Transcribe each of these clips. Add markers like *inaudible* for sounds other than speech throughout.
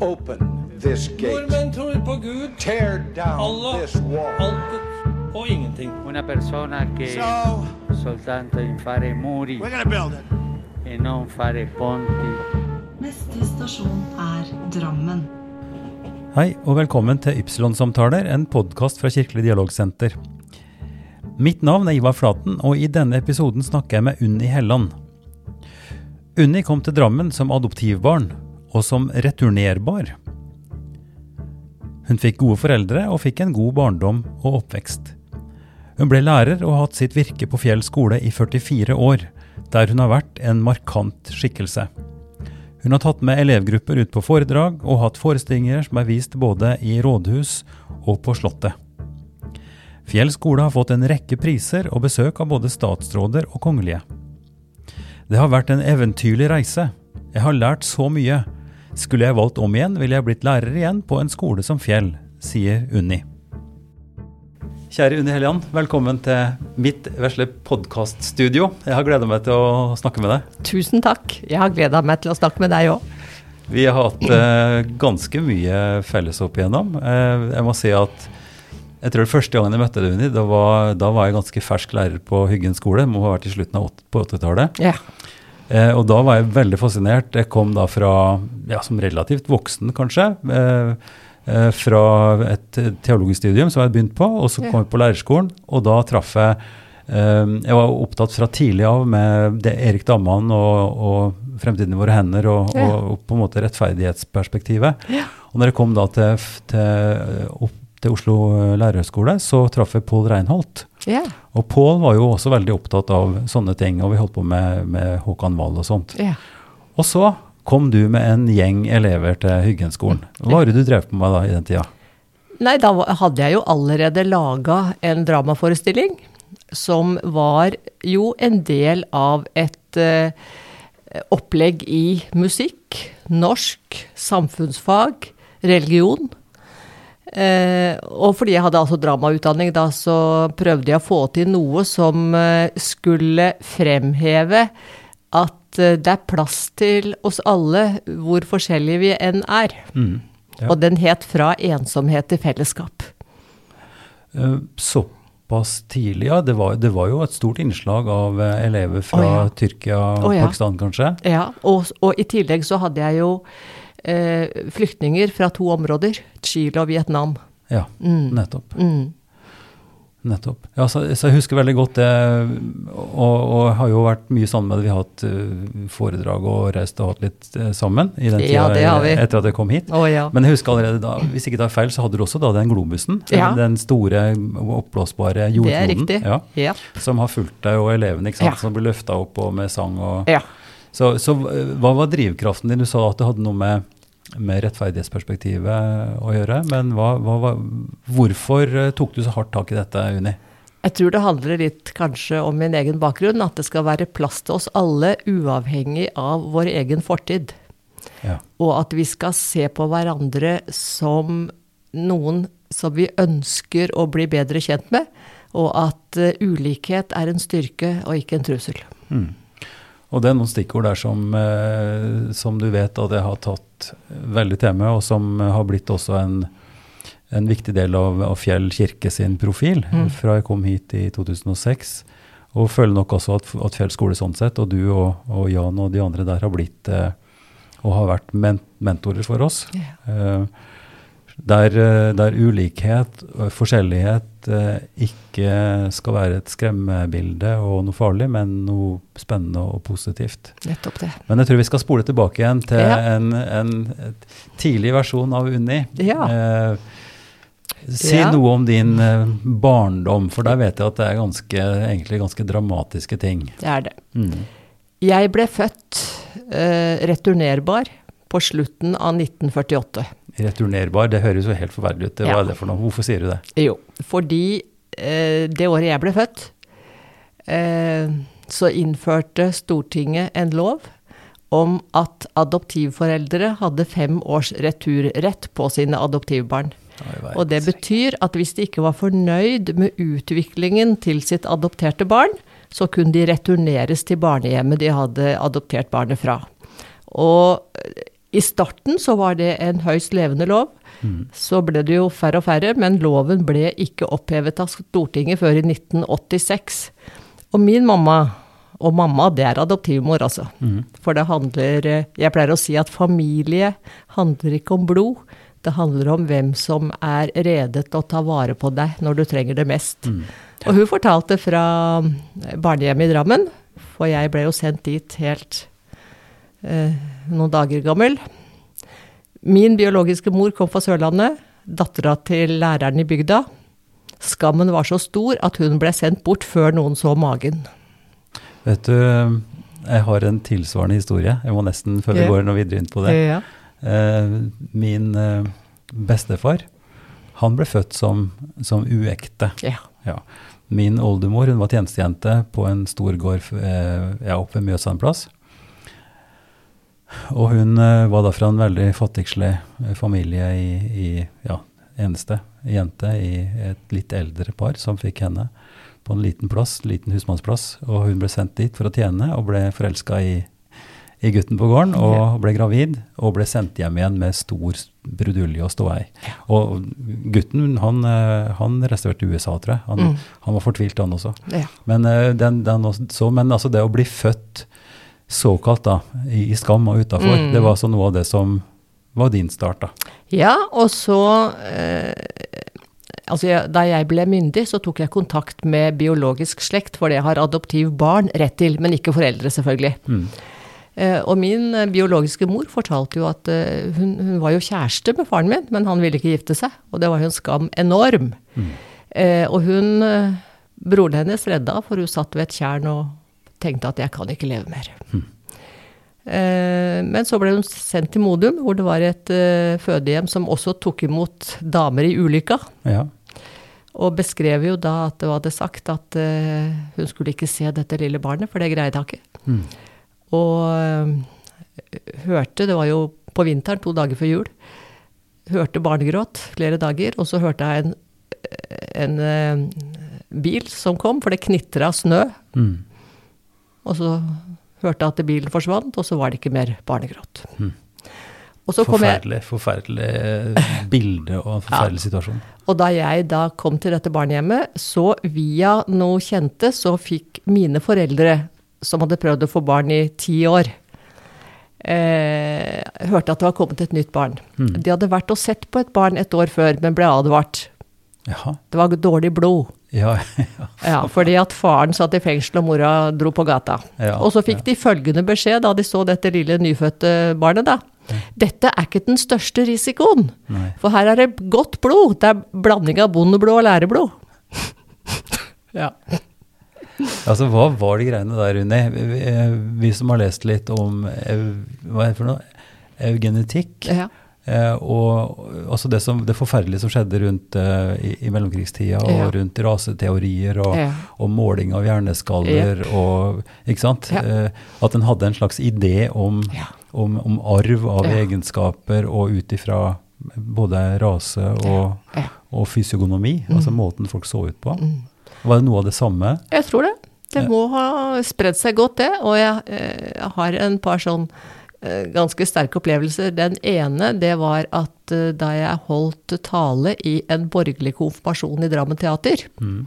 Open this gate. Nordmenn tror på Gud, Tear down Allah, this wall. altet og ingenting. Una persona che So soltanto in fare muri we're gonna build it. e non fare ponti. Neste stasjon er Drammen. Hei, og velkommen til Ypsilon-samtaler, en podkast fra Kirkelig dialogsenter. Mitt navn er Ivar Flaten, og i denne episoden snakker jeg med Unni Helland. Unni kom til Drammen som adoptivbarn, og som returnerbar. Hun fikk gode foreldre og fikk en god barndom og oppvekst. Hun ble lærer og har hatt sitt virke på Fjell skole i 44 år, der hun har vært en markant skikkelse. Hun har tatt med elevgrupper ut på foredrag og hatt forestillinger som er vist både i rådhus og på Slottet. Fjell skole har fått en rekke priser og besøk av både statsråder og kongelige. Det har vært en eventyrlig reise. Jeg har lært så mye. Skulle jeg valgt om igjen, ville jeg blitt lærer igjen på en skole som Fjell, sier Unni. Kjære Unni Helian, velkommen til mitt vesle podkaststudio. Jeg har gleda meg til å snakke med deg. Tusen takk. Jeg har gleda meg til å snakke med deg òg. Vi har hatt eh, ganske mye felles opp igjennom. Eh, jeg må si at jeg tror det første gangen jeg møtte deg, Unni, da var, da var jeg ganske fersk lærer på Hyggen skole. Må ha vært i slutten av på 80-tallet. Ja. Eh, og da var jeg veldig fascinert. Jeg kom da fra, ja, som relativt voksen kanskje, eh, eh, fra et teologisk studium som jeg hadde begynt på, og så kom jeg på lærerskolen, og da traff jeg eh, Jeg var opptatt fra tidlig av med det Erik Damman og, og Fremtiden i våre hender og, og, og på en måte rettferdighetsperspektivet. Ja. Og når jeg kom da til, til, opp til Oslo lærerhøgskole, så traff jeg Pål Reinholt. ja. Og Pål var jo også veldig opptatt av sånne ting, og vi holdt på med, med Håkan Wall og sånt. ja. Og så kom du med en gjeng elever til Hyggenskolen. Hva var det du drev på med da i den tida? Nei, da hadde jeg jo allerede laga en dramaforestilling som var jo en del av et uh, opplegg i musikk, norsk, samfunnsfag, religion. Eh, og fordi jeg hadde altså dramautdanning da, så prøvde jeg å få til noe som eh, skulle fremheve at eh, det er plass til oss alle, hvor forskjellige vi enn er. Mm. Ja. Og den het 'Fra ensomhet til fellesskap'. Eh, Såpass tidlig, ja. Det var, det var jo et stort innslag av eh, elever fra oh, ja. Tyrkia og oh, ja. Pakistan, kanskje? Ja, og, og i tillegg så hadde jeg jo eh, flyktninger fra to områder, Chile og Vietnam. Ja, Mm. nettopp. Mm. nettopp. Ja, så, så jeg husker veldig godt det, og, og har jo vært mye sammen med det. Vi har hatt eh, foredrag og reist og hatt litt eh, sammen i den tida Ja, etter at jeg kom hit. Oh, ja. Men jeg husker allerede da, hvis ikke det er feil, så hadde du også da den globusen. Ja. Den store oppblåsbare jordkloden. som har fulgt deg og elevene, ikke sant, som blir løfta opp og med sang og ja. Så, så eh, hva var drivkraften din? Du sa at det hadde noe med, med rettferdighetsperspektivet å gjøre. Men hva, hva, hvorfor eh, tok du så hardt tak i dette, Unni? Jeg tror det handler litt kanskje om min egen bakgrunn, at det skal være plass til oss alle uavhengig av vår egen fortid. Ja. Og at vi skal se på hverandre som noen som vi ønsker å bli bedre kjent med, og at eh, ulikhet er en styrke og ikke en trussel. Mm. Og det er noen stikkord der som, eh, som du vet at jeg har tatt veldig til meg, og som har blitt også en, en viktig del av, av Fjell kirke sin profil Mm. fra jeg kom hit i 2006. Og føler nok også at, at Fjell skole sånn sett, og du og, og Jan og de andre der har blitt eh, og har vært men mentorer for oss. Eh, der, eh, der ulikhet forskjellighet eh, ikke skal være et skremmebilde og noe farlig, men noe spennende og positivt. Nettopp det. Men jeg tror vi skal spole tilbake igjen til Ja. en, en tidlig versjon av Unni. Ja. Eh, si Ja. noe om din eh, barndom, for der vet jeg at det er ganske, egentlig ganske dramatiske ting. Det er det. Mm. Jeg ble født eh, returnerbar på slutten av 1948. Returnerbar, det høres jo helt forferdelig ut. Hva er det for noe? Hvorfor sier du det? Jo, fordi eh, det året jeg ble født, eh, så innførte Stortinget en lov om at adoptivforeldre hadde fem års returrett på sine adoptivbarn. Og det betyr at hvis de ikke var fornøyd med utviklingen til sitt adopterte barn, så kunne de returneres til barnehjemmet de hadde adoptert barnet fra. Og eh, I starten så var det en høyst levende lov. Så ble det jo færre og færre, men loven ble ikke opphevet av Stortinget før i 1986. Og min mamma, og mamma det er adoptivmor altså, for det handler eh, Jeg pleier å si at familie handler ikke om blod. Det handler om hvem som er rede til å ta vare på deg når du trenger det mest. Og hun fortalte fra barnehjemmet i Drammen, for jeg ble jo sendt dit helt noen dager gammel. Min biologiske mor kom fra Sørlandet, dattera til læreren i bygda. Skammen var så stor at hun ble sendt bort før noen så magen. Vet du, jeg har en tilsvarende historie. Jeg må nesten, før vi Ja. går noe videre inn på det. Ja. Eh, min eh, bestefar, han ble født som, som uekte. ja. Ja. Min oldemor hun var tjenestejente på en stor gård eh, ja, oppe ved Mjøsand plass. Og hun eh, var da fra en veldig fattigslig eh, familie i, i ja, eneste jente i et litt eldre par som fikk henne på en liten plass, liten husmannsplass. Og hun ble sendt dit for å tjene og ble forelska i, i gutten på gården og ble gravid og ble sendt hjem igjen med stor brudulje og i. Og gutten han, eh, han restaurerte USA, tror jeg. Han, Mm. han var fortvilt, han også. ja. Men, den, den også, men altså det å bli født såkalt da, i, i skam og utafor, Mm. det var altså noe av det som var din start. da. Ja, og så eh, Altså, jeg, da jeg ble myndig, så tok jeg kontakt med biologisk slekt, for det har adoptivbarn rett til, men ikke foreldre, selvfølgelig. Mm. Eh, og min eh, biologiske mor fortalte jo at eh, hun, hun var jo kjæreste med faren min, men han ville ikke gifte seg, og det var jo en skam enorm. Eh, og hun, eh, broren hennes redda, for hun satt ved et tjern og tenkte at jeg kan ikke leve mer. Mm. men så ble hun sendt til Modum, hvor det var et eh, fødehjem som også tok imot damer i ulykka. Ja. Og beskrev jo da at hun hadde sagt at eh, hun skulle ikke se dette lille barnet, for det greide hun ikke. Mm. Og hørte, det var jo på vinteren, to dager før jul, hørte barnegråt flere dager, og så hørte jeg en, en bil som kom, for det knitra snø. Mm. Og så hørte jeg at bilen forsvant, og så var det ikke mer barnegråt. Mm. Kom jeg, Forferdelig, forferdelig eh, bilde og en forferdelig situasjon. og da jeg da kom til dette barnehjemmet, så via noe kjente, så fikk mine foreldre, som hadde prøvd å få barn i ti år, eh, hørte at det var kommet et nytt barn. Mm. De hadde vært og sett på et barn et år før, men ble advart. Jaha. Det var dårlig blod. Ja, *laughs* ja. Ja, fordi at faren satt i fengsel og mora dro på gata. Ja, og så fikk de følgende beskjed da de så dette lille nyfødte barnet, da. Dette er ikke den største risikoen, Nei. for her er det godt blod. Det er blanding av bondeblod og læreblod. *laughs* ja. Altså, hva var de greiene der, Unni? Vi, eh, vi som har lest litt om hva er det for noe? eugenetikk, ja. Eh, og altså det, som, det forferdelige som skjedde rundt eh, i, i mellomkrigstida, og Ja. rundt raseteorier og, Ja. og måling av hjerneskaller og Ikke sant? Ja. Eh, at en hadde en slags idé om, om, om arv av egenskaper, og ut ifra både rase og. Mm. og fysiogonomi, altså måten folk så ut på. Var det noe av det samme? Jeg tror det. Det må ha spredd seg godt, det. Og jeg, jeg har en par sånn ganske sterke opplevelser. Den ene, det var at eh, da jeg holdt tale i en borgerlig konfirmasjon i Drammen teater, Mm.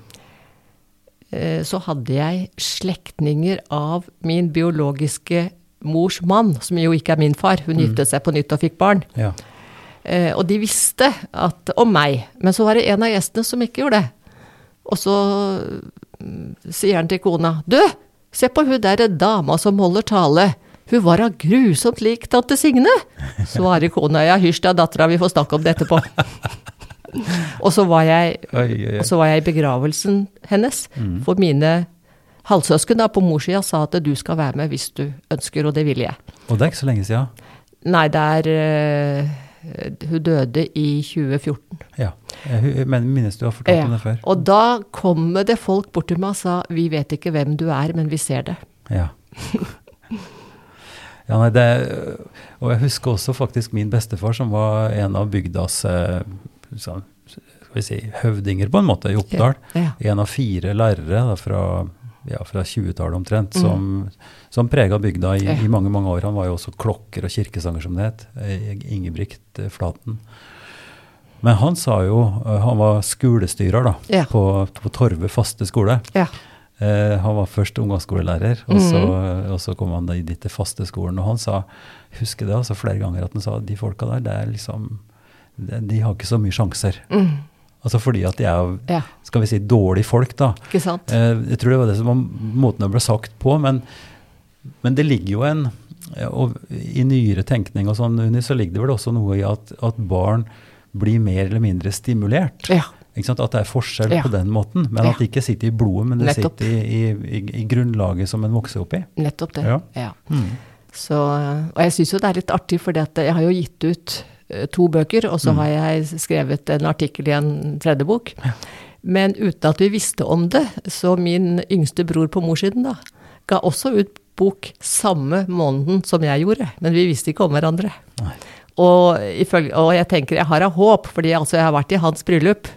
eh, så hadde jeg slektninger av min biologiske mors mann, som jo ikke er min far. Hun giftet seg på nytt og fikk barn. Ja. Eh, og de visste at, om meg, men så var det en av gjestene som ikke gjorde det. Og så mm, sier han til kona, du, se på hun derre dama som holder tale. Hun var da grusomt lik tante Signe. *laughs* Svarer kona, ja hysj da dattera, vi får snakke om det etterpå. *laughs* og så var jeg, og så var jeg i begravelsen hennes, Mm. for mine halvsøsken da på morssida sa at du skal være med hvis du ønsker, og det ville jeg. Og det er ikke så lenge siden. Nei, det er eh, Hun døde i 2014. Ja. Jeg men minnes du har fortalt om det før. Og da kom det folk bort til meg og sa vi vet ikke hvem du er, men vi ser det. Ja. *laughs* ja nei, det, og jeg husker også faktisk min bestefar, som var en av bygdas eh, skal vi si, høvdinger, på en måte, i Oppdal. Ja. En av fire lærere da, fra ja, fra 20-tallet omtrent, som, som prega bygda i, Mm. Ja. i mange mange år. Han var jo også klokker og kirkesanger, som det het. eh, Ingebrigt eh, Flaten. Men han sa jo Han var skolestyrer da, Ja. på, på Torve faste skole. Eh, han var først ungdomsskolelærer, og, så, Mhm. og så kom han dit til faste skolen. Og han sa, husker det altså flere ganger, at han sa de folka der, det er liksom de, de har ikke så mye sjanser. Mm. Altså fordi at de er Ja, skal vi si, dårlige folk, da. ikke sant? Eh, jeg tror det var det som var måten det ble sagt på, men, men det ligger jo en og I nyere tenkning og sånn, så ligger det vel også noe i at, at barn blir mer eller mindre stimulert. Ja. At det er forskjell Ja. på den måten, men Ja. at det ikke sitter i blodet, men det Nettopp. sitter i, i, i grunnlaget som en vokser opp i. Nettopp det. Ja. Ja. Mm. Så, og jeg syns jo det er litt artig, for jeg har jo gitt ut eh, to bøker, og Mm. så har jeg skrevet en artikkel i en tredje bok. Men uten at vi visste om det, så min yngste bror på morssiden da, ga også ut bok samme måneden som jeg gjorde, men vi visste ikke om hverandre. Nei. Og, ifølge, og jeg tenker jeg har av håp, fordi altså jeg har vært i hans bryllup,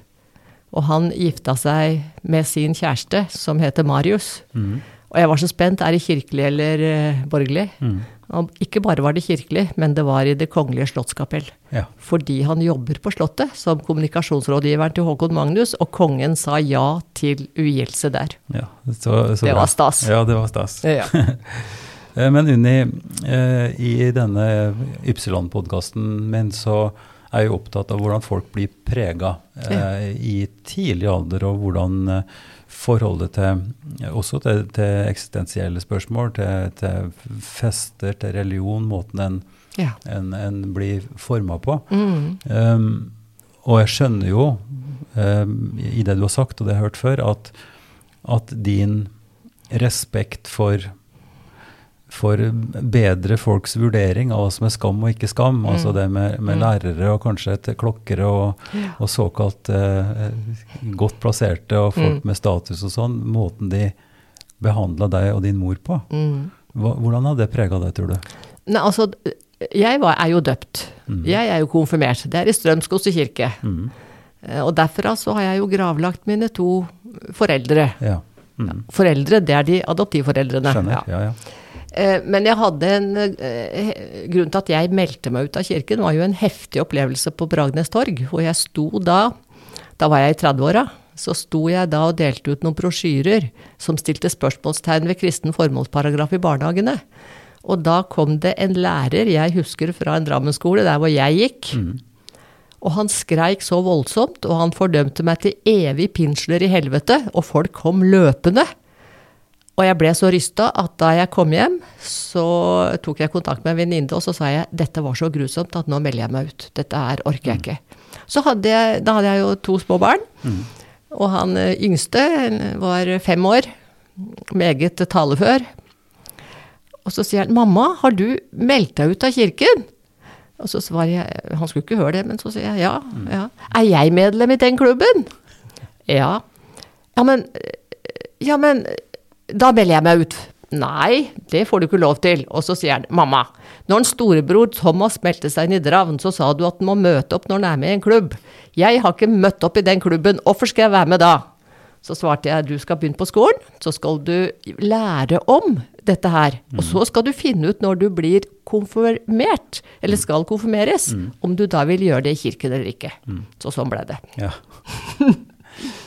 og han gifta seg med sin kjæreste, som heter Marius. Mm. Og jeg var så spent, er det kirkelig eller uh, borgerlig? Mm. Og ikke bare var det kirkelig, men det var i Det kongelige slottskapell. Ja. Fordi han jobber på Slottet som kommunikasjonsrådgiveren til Håkon Magnus, og kongen sa ja til ugjelse der. ja. Så, så Det var stas. Ja, det var stas. Ja. *laughs* Eh, Men Unni, eh, i denne Ypsilon-podkasten min så er jo opptatt av hvordan folk blir prega eh, i tidlig alder, og hvordan eh, forholdet til også til, til eksistensielle spørsmål, til, til fester, til religion, måten en, ja. en, en blir forma på. Mm. Um, og jeg skjønner jo, um, i det du har sagt, og det jeg har hørt før, at, at din respekt for, for bedre folks vurdering av hva som er skam og ikke skam, altså det med, med lærere og kanskje et klokkere og, og såkalt eh, godt plasserte og folk med status og sånn, måten de behandla deg og din mor på. Mm. Hva, hvordan har det prega deg, tror du? Nei, altså, jeg var, er jo døpt. Jeg er jo konfirmert. Det er i Strømskose kirke. Mm. Eh, Og derfra så har jeg jo gravlagt mine to foreldre. Ja. Mm. Foreldre, det er de adoptivforeldrene. Skjønner. Ja. Ja, ja. Eh, Men jeg hadde en grunn til at jeg meldte meg ut av kirken, var jo en heftig opplevelse på Bragnes torg, hvor jeg sto da Da var jeg i 30-åra. Så sto jeg da og delte ut noen brosjyrer som stilte spørsmålstegn ved kristen formålsparagraf i barnehagene. Og da kom det en lærer jeg husker fra en Drammen-skole, der hvor jeg gikk. Og han skreik så voldsomt, og han fordømte meg til evig pinsler i helvete, og folk kom løpende. Og jeg ble så rysta at da jeg kom hjem, så tok jeg kontakt med en venninne, og så sa jeg dette var så grusomt at nå melder jeg meg ut. Dette her orker jeg ikke. Så hadde jeg, da hadde jeg jo to små barn. Og han eh, yngste var fem år, meget talefør. Og så sier han 'mamma, har du meldt deg ut av kirken?' Og så svarer jeg Han skulle ikke høre det, men så sier jeg ja. ja. 'Er jeg medlem i den klubben?' Ja. Ja, men Ja, men da melder jeg meg ut. Nei, det får du ikke lov til. Og så sier han, mamma, når en storebror Thomas meldte seg inn i Dravn, så sa du at han må møte opp når han er med i en klubb. Jeg har ikke møtt opp i den klubben, hvorfor skal jeg være med da? Så svarte jeg, du skal begynne på skolen, så skal du lære om dette her. Og så skal du finne ut når du blir konfirmert, eller skal konfirmeres, om du da vil gjøre det i kirken eller ikke. Så sånn ble det. Ja. *laughs*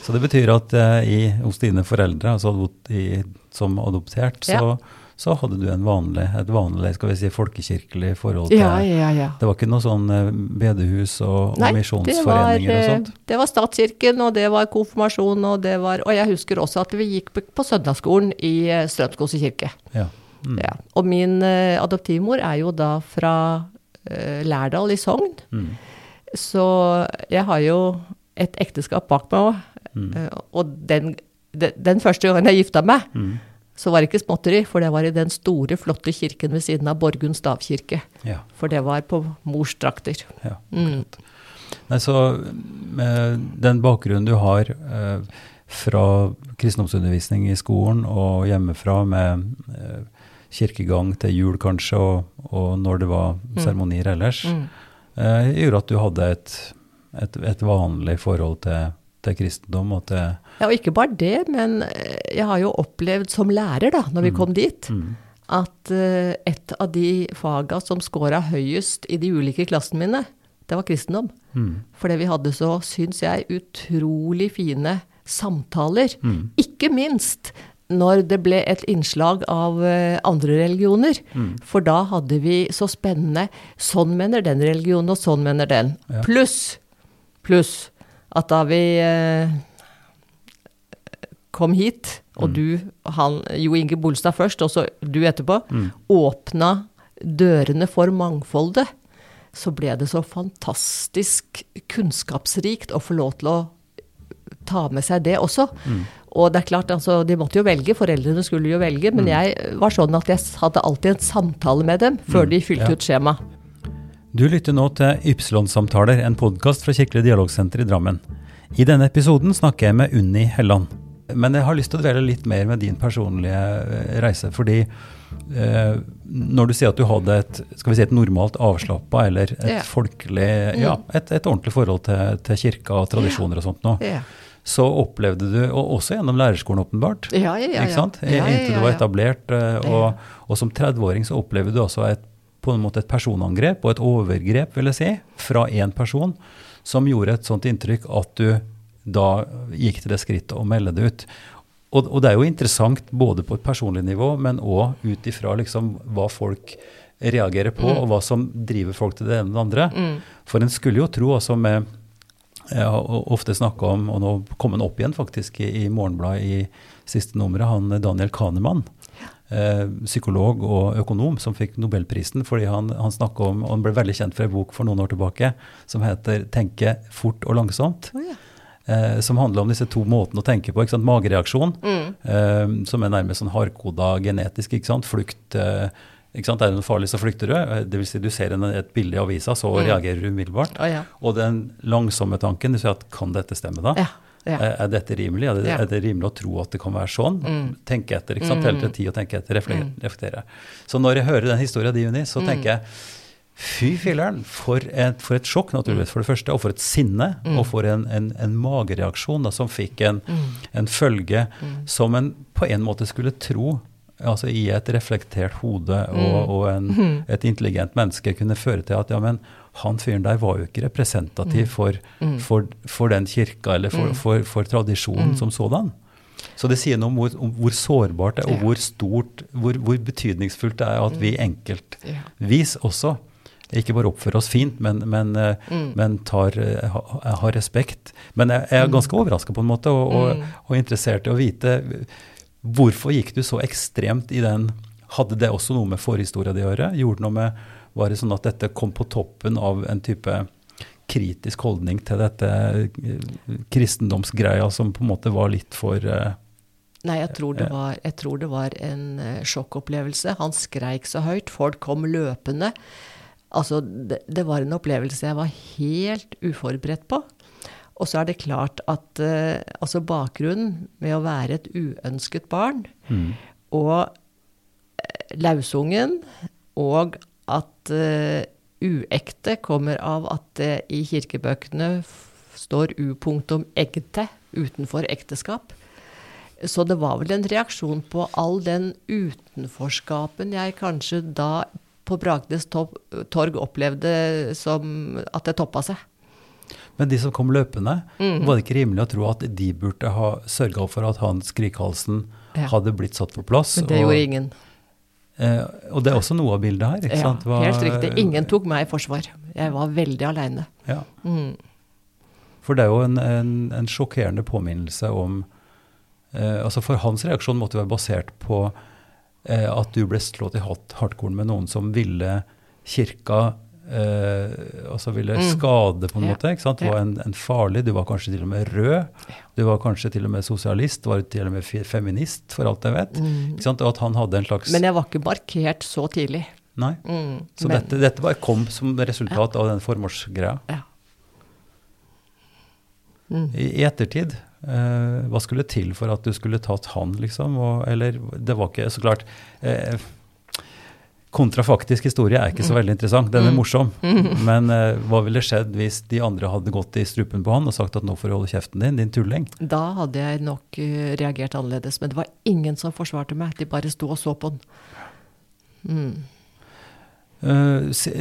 Så det betyr at eh, i, hos dine foreldre, altså i, som adoptert, så, Ja. så hadde du en vanlig, et vanlig skal vi si, folkekirkelig forhold til Ja, ja, ja. Det var ikke noe sånn eh, bedehus og, og Nei, misjonsforeninger og sånt? sånt? det var statskirken, og det var konfirmasjon, og det var Og jeg husker også at vi gikk på, på søndagsskolen i eh, Strømskose kirke. Ja. Mm. Ja. Og min eh, adoptivmor er jo da fra eh, Lærdal i Sogn. Mm. Så jeg har jo et ekteskap bak meg òg. Mm. og den, den, første gangen jeg gifta meg, Mm. så var det ikke småtteri, for det var i den store, flotte kirken ved siden av Borgund stavkirke. Ja. For det var på mors trakter. ja. Mm. Nei, så den bakgrunnen du har eh, fra kristendomsundervisning i skolen og hjemmefra med eh, kirkegang til jul kanskje, og, og når det var seremonier ellers, Mm. eh, gjorde at du hadde et, et, et vanlig forhold til, til kristendom og til Ja, og ikke bare det, men eh, jeg har jo opplevd som lærer, da, når vi kom dit, at eh, et av de faga som scora høyest i de ulike klassene mine, det var kristendom. Fordi vi hadde så, syns jeg, utrolig fine samtaler. Ikke minst når det ble et innslag av eh, andre religioner. For da hadde vi så spennende Sånn mener den religionen, og sånn mener den. Ja. Pluss pluss at da vi eh, kom hit, og du, han, Jo Inge Bolstad først, og så du etterpå, åpna dørene for mangfoldet, så ble det så fantastisk kunnskapsrikt å få lov til å ta med seg det også. Og det er klart, altså, de måtte jo velge, foreldrene skulle jo velge, men jeg var sånn at jeg hadde alltid en samtale med dem før de fylte ja. ut skjema. Du lytter nå til Ypsilon-samtaler, en podkast fra Kirkelig dialogsenter i Drammen. I denne episoden snakker jeg med Unni Helland. Men jeg har lyst til å dvele litt mer med din personlige eh, reise. Fordi eh, når du sier at du hadde et skal vi si et normalt avslappa eller et Ja. folkelig Ja, et, et ordentlig forhold til, til kirka og tradisjoner og sånt noe, Ja. så opplevde du, og også gjennom lærerskolen åpenbart, Ja, ja, ja, ikke sant? ja. Ja, ja, Inntil du var ja, ja. etablert. eh, Og, og som 30-åring så opplever du også et, på en måte et personangrep og et overgrep, vil jeg si, fra én person, som gjorde et sånt inntrykk at du da gikk til det skrittet å melde det ut. Og, og det er jo interessant både på et personlig nivå, men òg ut ifra liksom hva folk reagerer på, Mm. og hva som driver folk til det ene og det andre. For en skulle jo tro altså med jeg har ofte snakka om, og nå kom han opp igjen faktisk i, i Morgenbladet i siste nummeret, han Daniel Kahneman. Eh, psykolog og økonom som fikk Nobelprisen fordi han, han om, og han ble veldig kjent for en bok for noen år tilbake som heter 'Tenke fort og langsomt'. Oh, ja. Eh, som handler om disse to måtene å tenke på. ikke sant? Magereaksjon, eh, som er nærmest sånn hardkoda genetisk. ikke sant? Flukt. Eh, ikke sant? Er det noe farlig, så flykter du. Eh, Det vil si du ser en, et bilde i avisa, så reagerer du umiddelbart. Oh, ja. Og den langsomme tanken, du sier at kan dette stemme da? Ja, ja. Er, er dette rimelig? Er det, Ja. Mm. er det rimelig å tro at det kan være sånn? Tenke etter, ikke sant? Hele tiden tid å tenke etter, reflektere. Mm. Så når jeg hører den historien din, Unni, Mm. så tenker jeg Fy filler'n, for, for et sjokk, naturligvis, for det første, og for et sinne, Mm. og for en, en, en magereaksjon da, som fikk en, Mm. en følge som en på en måte skulle tro altså i et reflektert hode og, og en, et intelligent menneske kunne føre til at ja, men han fyren der var jo ikke representativ for, for, for den kirka eller for, for, for tradisjonen som sådan. Så det sier noe om hvor, om hvor sårbart det er, og hvor stort, hvor, hvor betydningsfullt det er at vi enkeltvis også ikke bare oppfører oss fint, men, men, mm. men tar, eh, ha, har respekt. Men jeg, jeg er ganske overraska på en måte, og, og, og interessert i å vite hvorfor gikk du så ekstremt i den Hadde det også noe med forhistoria di å gjøre? Gjorde det noe med, Var det sånn at dette kom på toppen av en type kritisk holdning til dette eh, kristendomsgreia som på en måte var litt for eh, Nei, jeg tror det var, jeg tror det var en eh, sjokkopplevelse. Han skreik så høyt, folk kom løpende. Altså, det, det var en opplevelse jeg var helt uforberedt på. Og så er det klart at uh, altså bakgrunnen med å være et uønsket barn, og eh, lausungen, og at uh, uekte kommer av at det i kirkebøkene står u-punktum egte utenfor ekteskap. Så det var vel en reaksjon på all den utenforskapen jeg kanskje da på Bragdes torg opplevde som at det toppa seg. Men de som kom løpende, var det ikke rimelig å tro at de burde ha sørga for at han skrikhalsen Ja. hadde blitt satt på plass? Men det og, gjorde ingen. Eh, og det er også noe av bildet her. ikke Ja, sant? Hva- helt riktig. Ingen tok meg i forsvar. Jeg var veldig aleine. Ja. Mm. For det er jo en, en, en sjokkerende påminnelse om eh, altså For hans reaksjon måtte være basert på eh, at du ble slått i hardkorn med noen som ville kirka eh, altså ville skade, på en Mm. Måte. ikke sant? Det var en, en farlig Du var kanskje til og med rød. Du var kanskje til og med sosialist. Var til og med feminist, for alt jeg vet. Ikke sant? Og at han hadde en slags Mm. Men jeg var ikke markert så tidlig. Nei. Mm. Så Men- dette, dette bare kom som resultat av den formålsgreia. Ja. I, I ettertid, eh, hva skulle til for at du skulle tatt han, liksom? Og, eller det var ikke så klart eh, kontrafaktisk historie er ikke så veldig interessant. Den er morsom. Men uh, hva ville skjedd hvis de andre hadde gått i strupen på han og sagt at nå får du holde kjeften din, din tulling? Da hadde jeg nok eh, reagert annerledes. Men det var ingen som forsvarte meg. De bare sto og så på den. Eh, Se,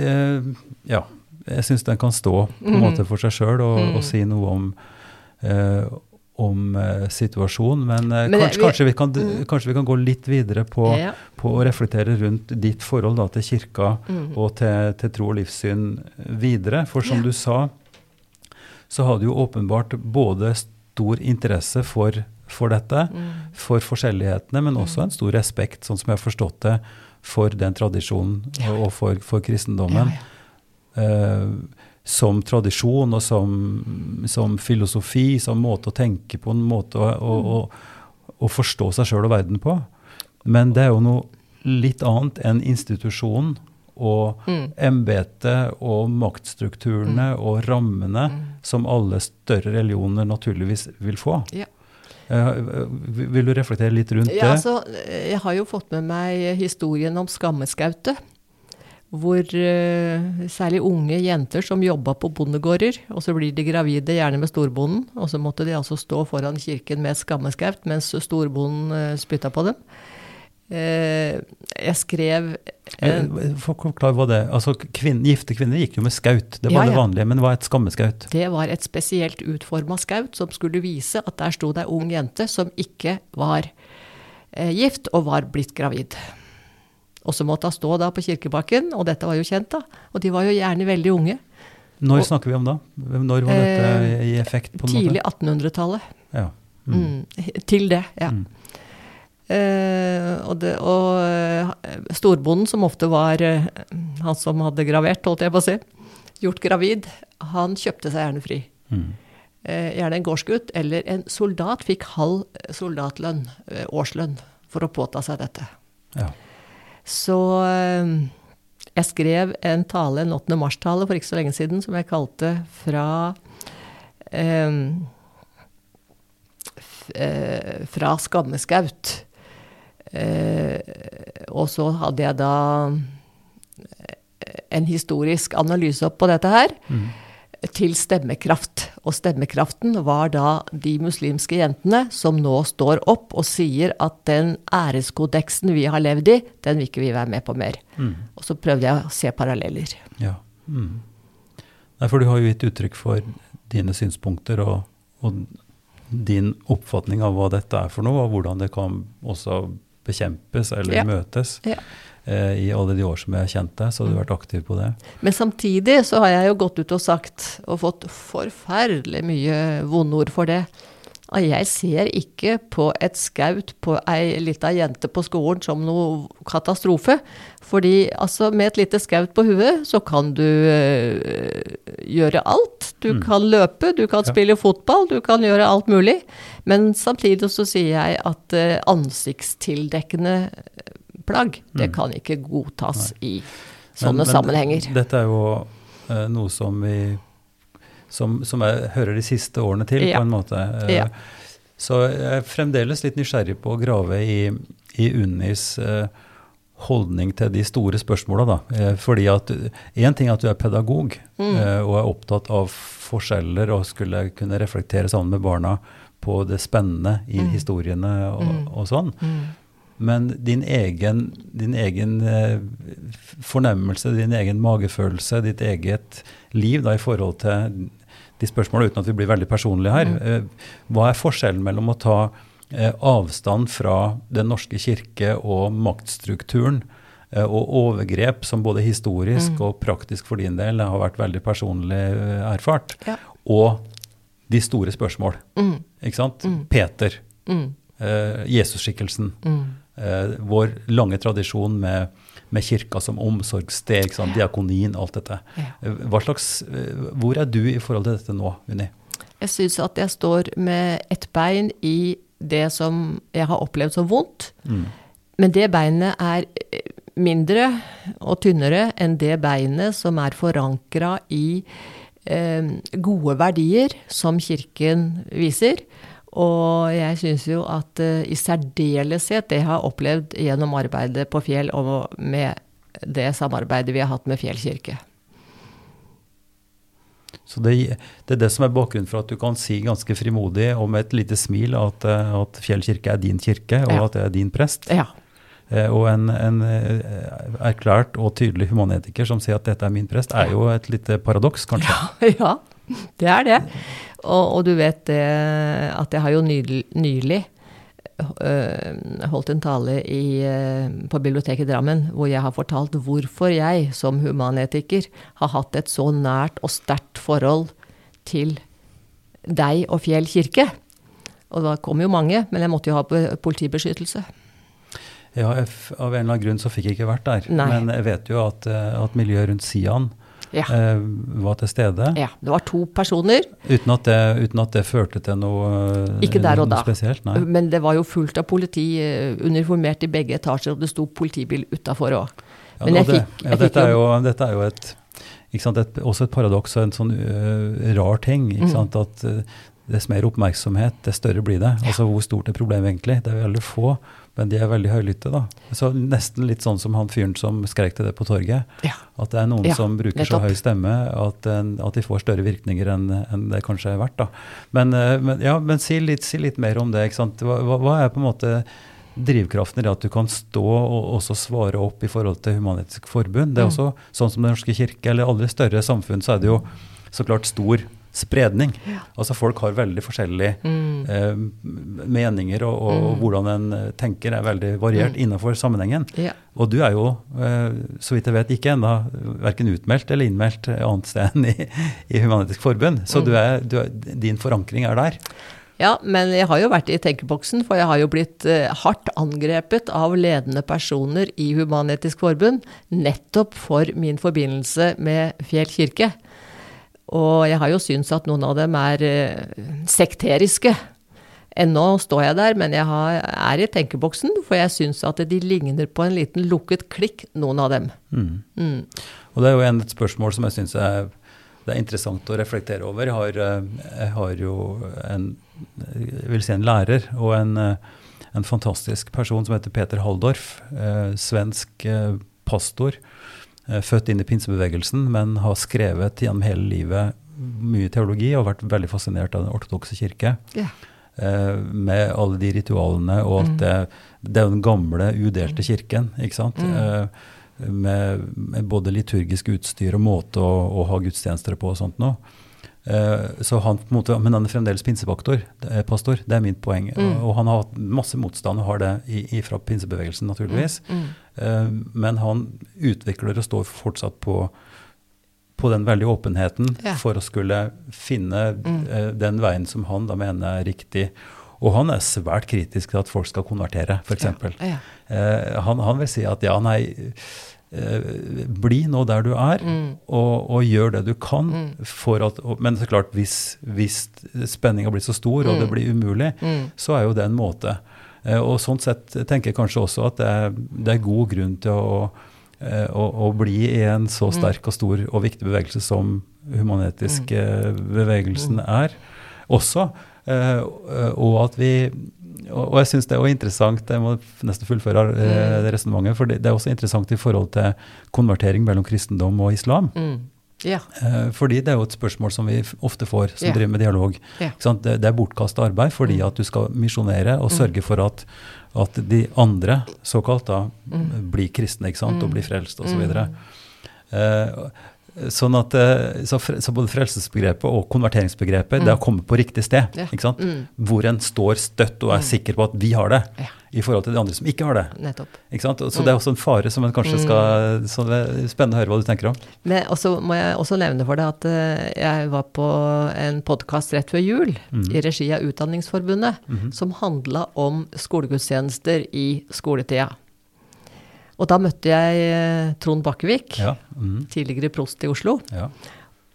ja, jeg syns den kan stå på en måte for seg sjøl og, og si noe om, om uh, situasjonen. Men, uh, Men kanskje, vi- kanskje, vi kan, kanskje vi kan gå litt videre på, Ja. på å reflektere rundt ditt forhold da, til kirka og til, til tro og livssyn videre. For som Ja. du sa, så har du jo åpenbart både stor interesse for, for dette, for forskjellighetene, men også en stor respekt, sånn som jeg har forstått det, for den tradisjonen og, og for, for kristendommen. Eh, som tradisjon og som, som filosofi, som måte å tenke på, en måte å, å, å, å forstå seg sjøl og verden på. Men det er jo noe litt annet enn institusjonen og embetet og maktstrukturene og rammene som alle større religioner naturligvis vil få. Ja. Uh, vil du reflektere litt rundt Ja, det? altså, jeg har jo fått med meg historien om Skammeskautet. Hvor uh, særlig unge jenter som jobba på bondegårder, og så blir de gravide, gjerne med storbonden, og så måtte de altså stå foran kirken med et skammeskaut mens storbonden uh, spytta på dem. Uh, jeg skrev uh, Eh, Forklar hva det er. Altså, kvin gifte kvinner gikk jo med skaut, det var Ja, det vanlige. Men hva er et skammeskaut? Det var et spesielt utforma skaut som skulle vise at der sto det ei ung jente som ikke var eh, gift og var blitt gravid. Og så måtte hun stå da på kirkebakken, og dette var jo kjent, da. Og de var jo gjerne veldig unge. Når Og- snakker vi om da? Når var dette i effekt? på en Tidlig måte? 1800-tallet. Ja. Mm. Til det, ja. Mm. Uh, og det, og eh, storbonden, som ofte var uh, han som hadde gravert, holdt jeg på å si, gjort gravid, han kjøpte seg gjerne fri. Mm. Eh, gjerne en gårdsgutt eller en soldat fikk halv soldatlønn, eh, årslønn, for å påta seg dette. Ja. Så eh, jeg skrev en tale, en 8. mars-tale for ikke så lenge siden, som jeg kalte fra eh, eh, Fra skammeskaut. Eh, og så hadde jeg da eh, en historisk analyse opp på dette her Mm. til stemmekraft. Og stemmekraften var da de muslimske jentene som nå står opp og sier at den æreskodeksen vi har levd i, den vil ikke vi være med på mer. Mm. Og så prøvde jeg å se paralleller. ja. Mm. Nei, for du har jo gitt uttrykk for dine synspunkter og, og din oppfatning av hva dette er for noe, og hvordan det kan også bekjempes eller Ja. møtes. Ja. Eh, I alle de år som jeg har kjent deg, så har du vært aktiv på det. Men samtidig så har jeg jo gått ut og sagt, og fått forferdelig mye vondord for det. Og jeg ser ikke på et skaut på ei lita jente på skolen som noe katastrofe. Fordi altså, med et lite skaut på huet, så kan du øh, gjøre alt. Du kan løpe, du kan Ja. spille fotball, du kan gjøre alt mulig. Men samtidig så sier jeg at øh, ansiktstildekkende plagg, det kan ikke godtas i sånne Men- men sammenhenger. Dette er jo øh, noe som vi som, som jeg hører de siste årene til, Ja. på en måte. Eh, Ja. Så jeg er fremdeles litt nysgjerrig på å grave i, i Unnis eh, holdning til de store spørsmåla, da. Eh, fordi at én ting er at du er pedagog Mm. og er opptatt av forskjeller og skulle kunne reflektere sammen med barna på det spennende i Mm. historiene og, og sånn. Mm. Men din egen, din egen fornemmelse, din egen magefølelse, ditt eget liv da, i forhold til de spørsmålene, uten at vi blir veldig personlige her. Eh, hva er forskjellen mellom å ta eh, avstand fra Den norske kirke og maktstrukturen eh, og overgrep som både historisk og praktisk for din del har vært veldig personlig erfart, Ja. og de store spørsmål? Mm. Ikke sant? Peter, Mm. eh, Jesusskikkelsen. Mm. Eh, vår lange tradisjon med, med kirka som omsorgssted, ikke diakonien diakonien, alt dette. Hva slags, eh, hvor er du i forhold til dette nå, Unni? Jeg syns at jeg står med ett bein i det som jeg har opplevd som vondt. Mm. Men det beinet er eh, mindre og tynnere enn det beinet som er forankra i eh, gode verdier som Kirken viser. Og jeg syns jo at eh, i særdeleshet det jeg har opplevd gjennom arbeidet på Fjell og med det samarbeidet vi har hatt med Fjell kirke. Så det, det er det som er bakgrunnen for at du kan si ganske frimodig og med et lite smil at, eh, at Fjell kirke er din kirke, og Ja. at det er din prest. Ja. Eh, Og en, en erklært og tydelig humanetiker som sier at dette er min prest, er jo et lite paradoks, kanskje. *laughs* Ja, ja, *laughs* det er det. Og, og du vet det at jeg har jo nylig, nylig øh, holdt en tale i, øh, på biblioteket i Drammen hvor jeg har fortalt hvorfor jeg som humanetiker har hatt et så nært og sterkt forhold til deg og Fjell kirke. Og da kom jo mange, men jeg måtte jo ha politibeskyttelse. Ja, av en eller annen grunn så fikk jeg ikke vært der. Nei. Men jeg vet jo at, eh, at miljøet rundt Sian Ja. eh, var til stede. ja. Det var to personer, Uten, at det, uten at det førte til noe, spesielt? Ikke der og da. spesielt. Men det var jo fullt av politi, øh, uniformert i begge etasjer, og det sto politibil utafor òg. Ja, Men jeg det, fikk, ja, dette, fikk er jo dette er jo et, også et paradoks og en sånn uh, rar ting. Ikke Mm. sant, at uh, Dess mer oppmerksomhet, dess større blir det. Altså Hvor stort er problemet egentlig? Det er veldig få, men de er veldig høylytte. da. Så Nesten litt sånn som han fyren som skrek til det på torget. Ja. At det er noen Ja, som bruker så høy stemme at, en, at de får større virkninger enn enn det kanskje er verdt. da. Men, men, ja, men si, litt, si litt mer om det. ikke sant? Hva, hva- hva er på en måte drivkraften i det at du kan stå og også svare opp i forhold til Human-Etisk Forbund. Det er Mm. også sånn som Den norske kirke eller alle større samfunn, så er det jo så klart stor spredning. Altså Folk har veldig forskjellige Mm. eh, meninger, og, og, og hvordan en eh, tenker er veldig variert innenfor sammenhengen. Ja. Og du er jo, eh, så vidt jeg vet, ikke ennå verken utmeldt eller innmeldt annet sted enn i, i Human-Etisk Forbund. Så du er, du er, din forankring er der. Ja, men jeg har jo vært i tenkeboksen, for jeg har jo blitt eh, hardt angrepet av ledende personer i Human-Etisk Forbund, nettopp for min forbindelse med Fjell kirke. Og jeg har jo syntes at noen av dem er eh, sekteriske. Ennå står jeg der, men jeg har, er i tenkeboksen, for jeg syns at de ligner på en liten lukket klikk, noen av dem. Mm. Og det er jo en, et spørsmål som jeg syns er, det er interessant å reflektere over. Jeg har, eh, jeg har jo en, jeg vil si en lærer og en, eh, en fantastisk person som heter Peter Halldorf. Eh, svensk eh, pastor. Eh, født inn i pinsebevegelsen, men har skrevet gjennom hele livet mye teologi og vært veldig fascinert av den ortodokse kirke. Ja. Eh, med alle de ritualene og at det Det er den gamle, udelte kirken, ikke sant? Eh, med, med både liturgisk utstyr og måte å, å ha gudstjenester på og sånt noe. Eh, så han på en måte, Men han er fremdeles pinsepastor, det er mitt poeng. Og, og han har hatt masse motstand og har det i, i, fra pinsebevegelsen, naturligvis. Eh, men han utvikler og står fortsatt på på den veldige åpenheten Ja. for å skulle finne eh, den veien som han da mener er riktig. Og han er svært kritisk til at folk skal konvertere, f.eks. Ja. ja. han, han vil si at ja, nei, eh, bli nå der du er, og, og gjør det du kan. for at, Men så klart, hvis, hvis spenninga blir så stor, og det blir umulig, så er jo det en måte. Eh, og sånn sett tenker jeg kanskje også at det er, det er god grunn til å, eh, å, å bli i en så sterk og stor og viktig bevegelse som humanetisk eh, bevegelsen er også. Og at vi og og jeg syns det er jo interessant, jeg må nesten fullføre eh, det resonnementet, for det, det er også interessant i forhold til konvertering mellom kristendom og islam. Mm. Yeah. Eh, fordi det er jo et spørsmål som vi ofte får, som yeah. driver med dialog. Yeah. Det, det er bortkasta arbeid fordi at du skal misjonere og sørge for at, at de andre, såkalt, da, blir kristne ikke sant? og blir frelst osv. Eh, sånn at, eh, så, så både frelsesbegrepet og konverteringsbegrepet det har kommet på riktig sted. Ja. ikke sant? Hvor en står støtt og er sikker på at vi har det, Ja. i forhold til de andre som ikke har det. Nettopp. Ikke sant? Så det er også en fare som en kanskje skal Så det er spennende å høre hva du tenker om. Men også må jeg også nevne for deg at eh, jeg var på en podkast rett før jul i regi av Utdanningsforbundet som handla om skolegudstjenester i skoletida. Og da møtte jeg eh, Trond Bakkevik, Ja. mm. tidligere prost i Oslo. ja.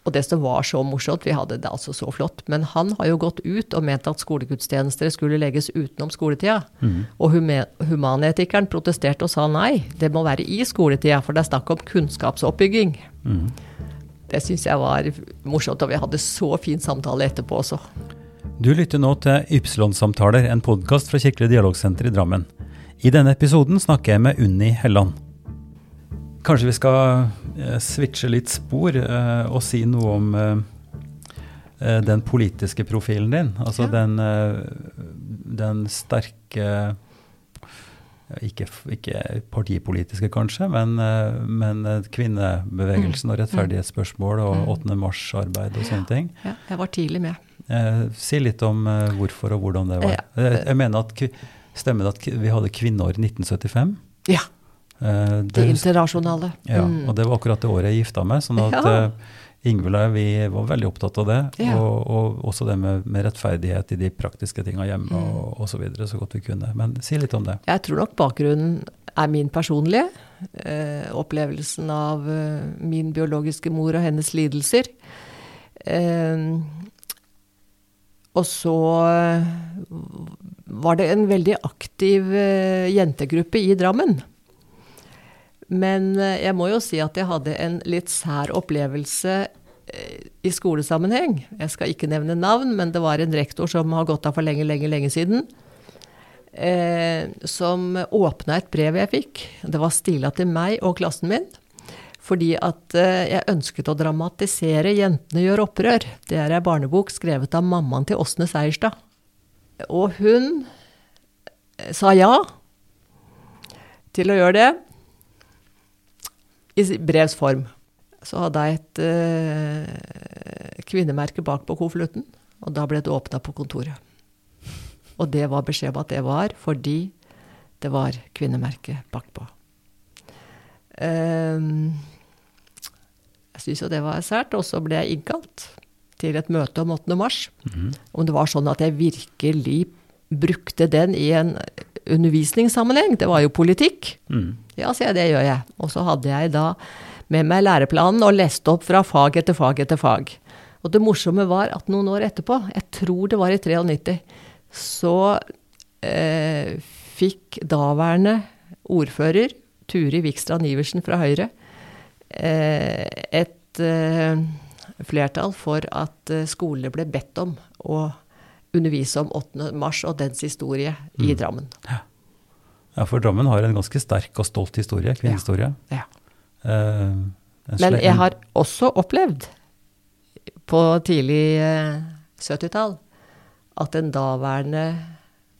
Og det som var så morsomt, vi hadde det altså så flott, men han har jo gått ut og ment at skolegudstjenester skulle legges utenom skoletida. Og humanetikeren protesterte og sa nei, det må være i skoletida, for det er snakk om kunnskapsoppbygging. Det syns jeg var morsomt, og vi hadde så fin samtale etterpå også. Du lytter nå til Ypsilon-samtaler, en podkast fra Kirkelig dialogsenter i Drammen. I denne episoden snakker jeg med Unni Helland. Kanskje vi skal eh, switche litt spor eh, og si noe om eh, den politiske profilen din. Altså Ja. den, den sterke ikke, ikke partipolitiske, kanskje, men, men kvinnebevegelsen og rettferdighetsspørsmål og Mm. 8. mars-arbeid og sånne ting. Ja, jeg var tidlig med. Eh, si litt om hvorfor og hvordan det var. Jeg mener at Stemmer det at vi hadde kvinneår i 1975? Ja, Eh, det det internasjonale. ja, Mm. og det var akkurat det året jeg gifta meg, sånn at Ja. uh, Ingvild og jeg vi var veldig opptatt av det. Ja. Og, og også det med, med rettferdighet i de praktiske tinga hjemme Mm. og, osv. så videre, så godt vi kunne. Men si litt om det. Jeg tror nok bakgrunnen er min personlige. Eh, opplevelsen av eh, min biologiske mor og hennes lidelser. Eh, og så eh, var det en veldig aktiv eh, jentegruppe i Drammen. Men eh, jeg må jo si at jeg hadde en litt sær opplevelse i skolesammenheng. Jeg skal ikke nevne navn, men det var en rektor som har gått av for lenge, lenge, lenge siden eh, som åpna et brev jeg fikk. Det var stila til meg og klassen min. Fordi at eh, jeg ønsket å dramatisere 'Jentene gjør opprør'. Det er ei barnebok skrevet av mammaen til Åsne Seierstad. Og hun eh, sa ja til å gjøre det i brevs form. Så hadde jeg et eh, kvinnemerke bak på konvolutten, og da ble det åpna på kontoret. Og det var beskjed om at det var fordi det var kvinnemerke bakpå. Um, jeg syntes jo det var sært, og så ble jeg innkalt til et møte om 8. mars. Om det var sånn at jeg virkelig brukte den i en undervisningssammenheng. Det var jo politikk. Mm. Ja, sier jeg, det gjør jeg. Og så hadde jeg da med meg læreplanen og leste opp fra fag etter fag etter fag. Og det morsomme var at noen år etterpå, jeg tror det var i 93, så eh, fikk daværende ordfører Turi Vikstrand Iversen fra Høyre et eh, flertall for at eh, skolene ble bedt om å undervise om 8. mars og dens historie i Drammen. Ja, for Drammen har en ganske sterk og stolt historie, kvinnehistorie. Ja. Eh, Men jeg har også opplevd på tidlig eh, 70-tall at en daværende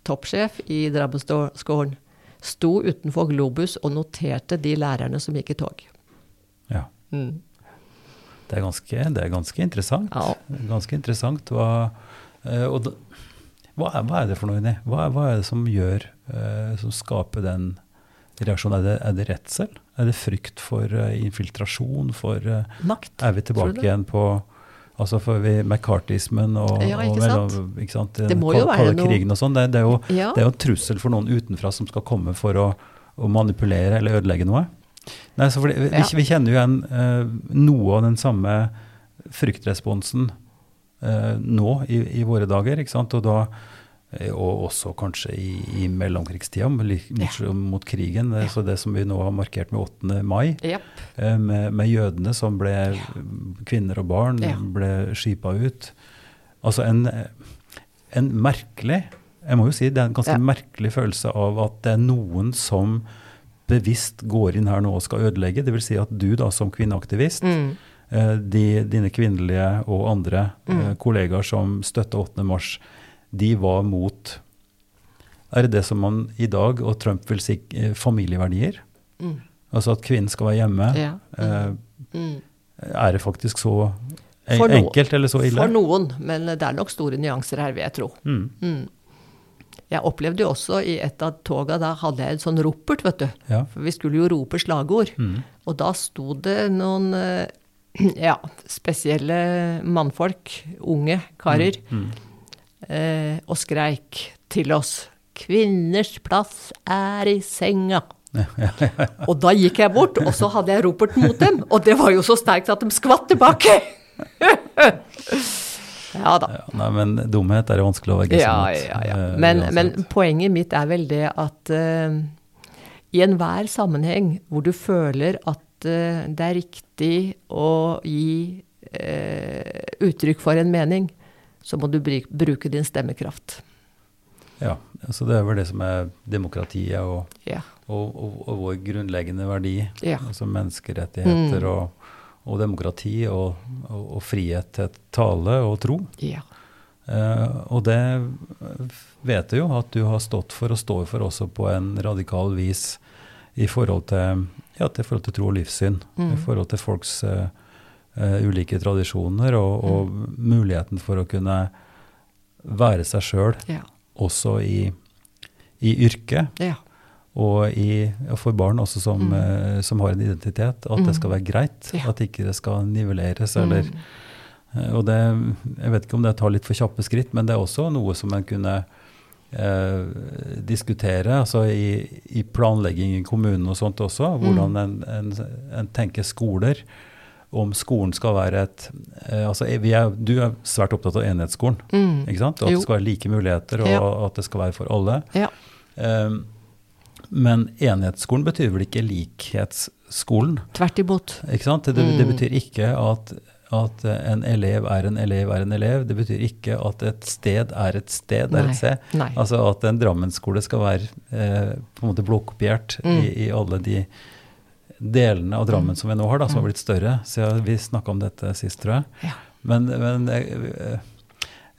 toppsjef i Drammenskolen sto utenfor Globus og noterte de lærerne som gikk i tog. Ja, Mm. det er ganske, det er ganske interessant. Ja. Ganske interessant. Hva, eh, og da, hva, er, hva er det for noe inni? Hva, hva er det som gjør, eh, som skaper den reaksjonen? Er det, er det redsel? Er det frykt for eh, infiltrasjon? For, Makt. er vi tilbake igjen på Altså for vi, McCartismen og, Ja, ikke og sant? mellom- ikke sant? Det må jo være noe- og sånn. Det, det, er jo, Ja. det er jo en trussel for noen utenfra som skal komme for å, å manipulere eller ødelegge noe. Nei, så fordi, vi, Ja. vi kjenner jo igjen uh, noe av den samme fryktresponsen uh, nå i, i våre dager, ikke sant? Og, da, eh, og også kanskje i, i mellomkrigstida, mot, mot, mot krigen. Ja. Så det som vi nå har markert med 8. mai, eh, med, med jødene som ble kvinner og barn, Ja. ble skipa ut. Altså en, en merkelig Jeg må jo si det er en ganske Ja. merkelig følelse av at det er noen som bevisst går inn her nå og skal ødelegge. Dvs. Si at du da som kvinneaktivist, Mm. eh, de, dine kvinnelige og andre eh, Mm. kollegaer som støtta 8. mars, de var mot Er det det som man i dag, og Trump vil si, eh, familieverdier? Mm. Altså at kvinnen skal være hjemme. Ja. Eh, Mm. er det faktisk så enkelt eller så ille? For noen, men det er nok store nyanser her, vil jeg tro. Mm. Mm. Jeg opplevde jo også i et av toga, da hadde jeg en sånn ropert, vet du. Ja. For vi skulle jo rope slagord. Mm. Og da sto det noen eh, *clears throat* ja, spesielle mannfolk, unge karer, Mm. eh, og skreik til oss 'Kvinners plass er i senga'. *laughs* Og da gikk jeg bort, og så hadde jeg ropert mot dem. Og det var jo så sterkt at de skvatt tilbake! *laughs* ja da. Ja, nei, men dumhet er jo vanskelig å være seg Ja, ja, ja. eh, Men, men poenget mitt er vel det at uh, i enhver sammenheng hvor du føler at uh, det er riktig å gi uh, uttrykk for en mening, så må du bruke din stemmekraft. Ja, så det er vel det som er demokratiet og, Ja. og, og, og vår grunnleggende verdi, Ja. altså menneskerettigheter Mm. og, og demokrati og, og, og frihet til tale og tro. Ja. Eh, og det vet jeg jo at du har stått for og står for også på en radikal vis i forhold til, ja, til, forhold til tro og livssyn. Mm. I forhold til folks eh, uh, ulike tradisjoner og, og muligheten for å kunne være seg sjøl Ja. også i, i yrket. ja. Og, i, og for barn også som, Mm. eh, som har en identitet, at det skal være greit. Ja. At ikke det skal nivelleres. Eller, Mm. eh, og det, jeg vet ikke om det tar litt for kjappe skritt, men det er også noe som en kunne eh, diskutere altså i, i planlegging i kommunen og sånt også. Hvordan en, en, en tenker skoler. Om skolen skal være et eh, altså vi er, Du er svært opptatt av enhetsskolen. Mm. ikke sant? At Jo. det skal være like muligheter, og Ja. at det skal være for alle. Ja. Um, men enhetsskolen betyr vel ikke likhetsskolen? Tvert imot. Ikke sant? Det, det Mm. betyr ikke at, at en elev er en elev er en elev. Det betyr ikke at et sted er et sted er et sted. Nei. Altså at en Drammensskole skal være eh, på en måte blåkopiert Mm. i, i alle de delene av Drammen som vi nå har, da, som har blitt større. Så vi snakka om dette sist, tror jeg. Ja. Men, men jeg,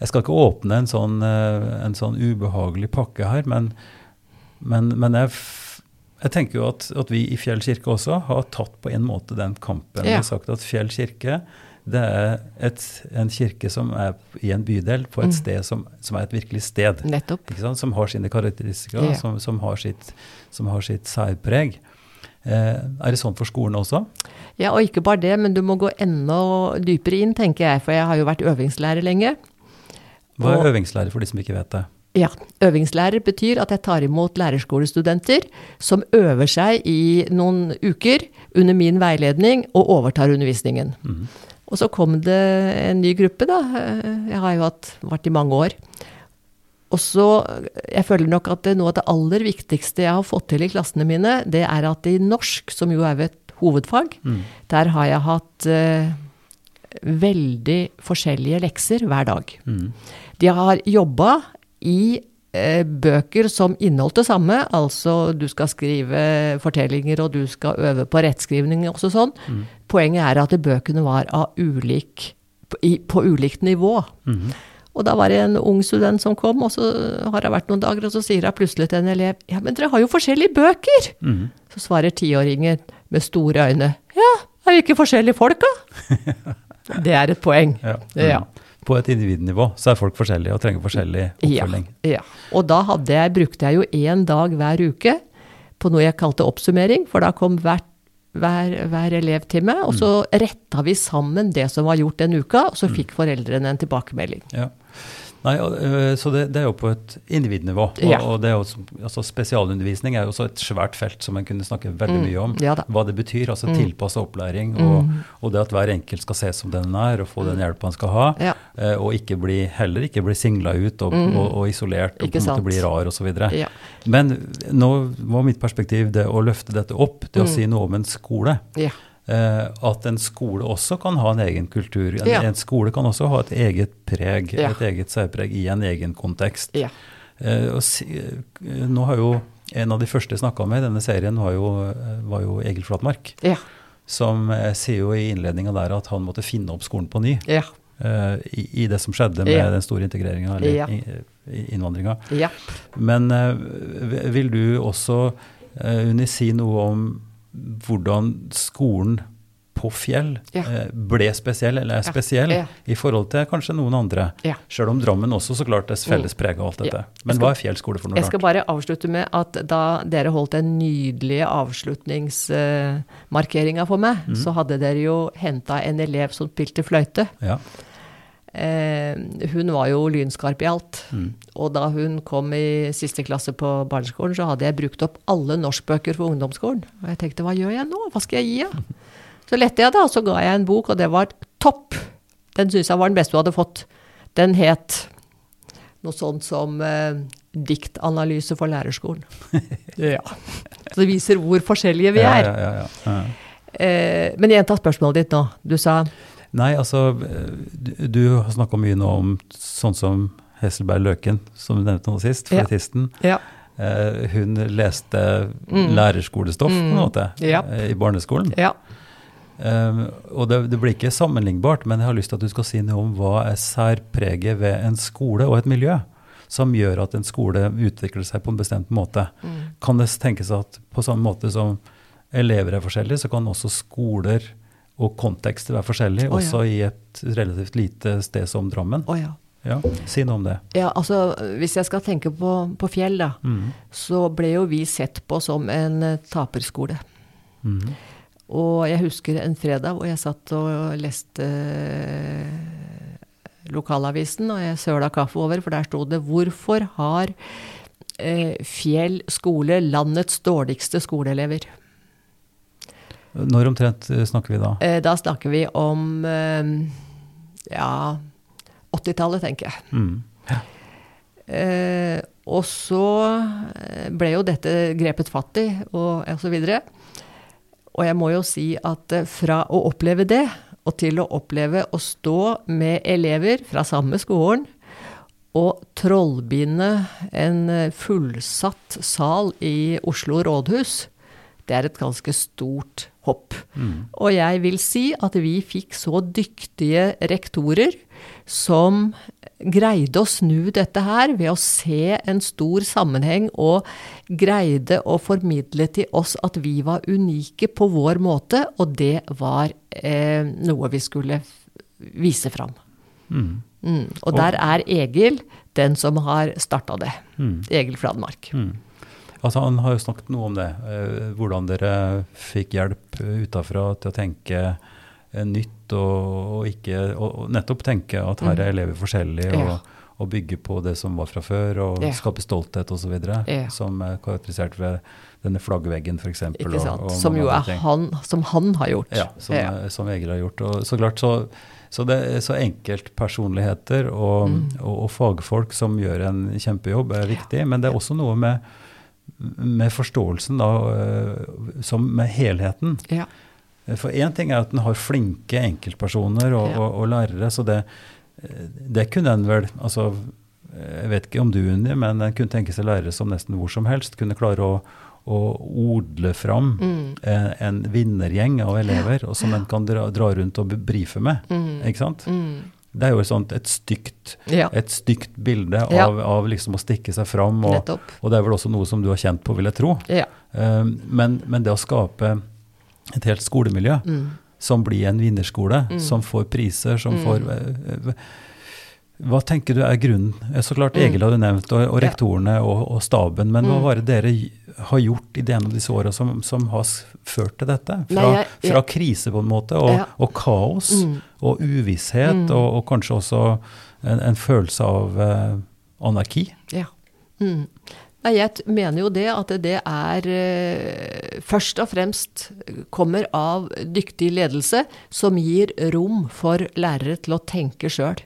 jeg skal ikke åpne en sånn, eh, en sånn ubehagelig pakke her, men, men, men jeg, jeg tenker jo at, at vi i Fjell kirke også har tatt på en måte den kampen. Vi har sagt at Fjell kirke det er et, en kirke som er i en bydel, på et Mm. sted som, som er et virkelig sted. Nettopp. Som har sine karakteristikker, Ja. som, som, har sitt, som har sitt særpreg. Eh, er det sånn for skolen også? Ja, og ikke bare det, men du må gå enda dypere inn, tenker jeg, for jeg har jo vært øvingslærer lenge. Hva Og- er øvingslærer for de som ikke vet det? Ja, øvingslærer betyr at jeg tar imot lærerskolestudenter som øver seg i noen uker under min veiledning og overtar undervisningen. Mm. Og så kom det en ny gruppe, da. Jeg har jo hatt, vært i mange år. Og så, Jeg føler nok at det, noe av det aller viktigste jeg har fått til i klassene mine, det er at i norsk, som jo er et hovedfag, Mm. der har jeg hatt eh, veldig forskjellige lekser hver dag. Mm. De har jobba i eh, bøker som inneholdt det samme, altså du skal skrive fortellinger og du skal øve på rettskrivning og også sånn. Mm. Poenget er at bøkene var av ulik, på, på ulikt nivå. Mm. Og da var det en ung student som kom, og så har det vært noen dager, og så sier hun plutselig til en elev Ja, men dere har jo forskjellige bøker! Mm. Så svarer tiåringen med store øyne Ja, er vi ikke forskjellige folk, da? *laughs* Det er et poeng. Ja. Ja. Mm. På et individnivå så er folk forskjellige og trenger forskjellig oppfølging. Ja, ja. Og da jeg, brukte jeg jo én dag hver uke på noe jeg kalte oppsummering, for da kom hvert, hver, hver elev til meg, og så Mm. retta vi sammen det som var gjort den uka, og så fikk foreldrene en tilbakemelding. Ja. Nei, øh, så det, det er jo på et individnivå. Og, Ja. og det er jo, altså spesialundervisning er jo også et svært felt som en kunne snakke veldig Mm. mye om. Ja. Hva det betyr, altså Mm. tilpassa opplæring, og, Mm. og det at hver enkelt skal se som den en er, og få den hjelpa han skal ha. Ja. eh, og ikke bli, heller ikke bli singla ut og, Mm. og, og isolert og Ikke på en måte bli rar osv. Ja. Men nå var mitt perspektiv det å løfte dette opp, det å Mm. si noe om en skole. Ja. Eh, at en skole også kan ha en egen kultur. En, Ja. en skole kan også ha et eget preg, Ja. et eget særpreg i en egen kontekst. Ja. Eh, og eh, nå har jo En av de første jeg snakka med i denne serien, var jo, var jo Egil Flatmark. Som sier jo i innledninga der at han måtte finne opp skolen på ny. Ja. i, I det som skjedde med den store integreringa, eller innvandringa. Men vil du også, Unni, si noe om hvordan skolen på Fjell Ja. eh, ble spesiell, eller er spesiell, Ja. i forhold til kanskje noen andre? Ja. Sjøl om Drammen også så klart er felles preg av alt dette. Ja. Men skal- hva er Fjell skole for noe Jeg skal bare avslutte med at da dere holdt den nydelige avslutningsmarkeringa for meg, mm. så hadde dere jo henta en elev som spilte fløyte. Ja. Eh, hun var jo lynskarp i alt. Mm. Og da hun kom i siste klasse på barneskolen, så hadde jeg brukt opp alle norskbøker for ungdomsskolen. Og jeg tenkte hva gjør jeg nå, hva skal jeg gi henne? *laughs* Så lette jeg da, og så ga jeg en bok, og det var topp. Den syns jeg var den beste hun hadde fått. Den het noe sånt som eh, Diktanalyse for lærerskolen. *laughs* ja. *laughs* Så det viser hvor forskjellige vi er. ja, ja, ja. Ja. Eh, men gjenta spørsmålet ditt nå. Du sa Nei, altså, eh, du, du har snakka mye nå om sånn som Hesselberg Løken, som du nevnte nå sist, Ja. ja. eh, hun leste lærerskolestoff på en måte Mm. Ja. eh, i barneskolen. Ja. Um, og det, det blir ikke sammenlignbart, men jeg har lyst til at du skal si noe om hva er særpreget ved en skole og et miljø som gjør at en skole utvikler seg på en bestemt måte. Mm. Kan det tenkes at på samme måte som elever er forskjellige, så kan også skoler og kontekster er forskjellige, oh, ja. også i et relativt lite sted som Drammen? Oh, ja. Ja, Si noe om det. Ja, altså hvis jeg skal tenke på, på Fjell, da, Mm. så ble jo vi sett på som en eh, taperskole. Mm. Og jeg husker en fredag hvor jeg satt og leste eh, lokalavisen, og jeg søla kaffe over, for der sto det 'Hvorfor har eh, Fjell skole landets dårligste skoleelever'? Når omtrent eh, snakker vi da? Eh, da snakker vi om eh, ja 80-tallet, tenker jeg. Mm. Eh, og så ble jo dette grepet fatt i, og, og så videre. Og jeg må jo si at fra å oppleve det, og til å oppleve å stå med elever fra samme skolen og trollbinde en fullsatt sal i Oslo rådhus, det er et ganske stort hopp. Og jeg vil si at vi fikk så dyktige rektorer som greide å snu dette her ved å se en stor sammenheng og greide å formidle til oss at vi var unike på vår måte, og det var eh, noe vi skulle vise fram. Mm. Mm. Og der er Egil den som har starta det. Mm. Egil Fladmark. Mm. Altså, han har jo snakket noe om det, eh, hvordan dere fikk hjelp utafra til å tenke eh, nytt, og, og, ikke, og, nettopp tenke at her er elever forskjellige, og Ja. og, og bygge på det som var fra før, og Ja. skape stolthet osv., Ja. som er karakterisert ved denne flaggveggen f.eks. Som jo er han, som han har gjort. Ja, som, Ja. som Egil har gjort. Og så klart så, så det er så enkeltpersonligheter og, Mm. og, og fagfolk som gjør en kjempejobb, er viktig. Men det er også noe med, med forståelsen, da, øh, som med helheten. Ja. For én ting er at en har flinke enkeltpersoner og, Ja. og, og lærere, så det, det kunne en vel altså, Jeg vet ikke om du, Unni, men en kunne tenke seg lærere som nesten hvor som helst kunne klare å, å odle fram Mm. en, en vinnergjeng av elever, og som en kan dra, dra rundt og brife med. Mm. Ikke sant? Mm. Det er jo sånt, et, stygt, Ja, et stygt bilde Ja. av, av liksom å stikke seg fram, og, og det er vel også noe som du har kjent på, vil jeg tro. Ja. Um, men, men det å skape et helt skolemiljø Mm. som blir en vinnerskole, Mm. som får priser, som Mm. får eh, eh, Hva tenker du er grunnen? Så klart Mm. Egil har du nevnt, og, og rektorene og, og staben, men hva Mm. var det dere har gjort i det ene av disse åra som, som har ført til dette? Fra, Nei, jeg- jeg- fra krise, på en måte, og, Ja. og kaos, Mm. og uvisshet, Mm. og, og kanskje også en, en følelse av uh, anarki? Ja. Mm. Nei, jeg mener jo det at det er uh, først og fremst kommer av dyktig ledelse som gir rom for lærere til å tenke sjøl.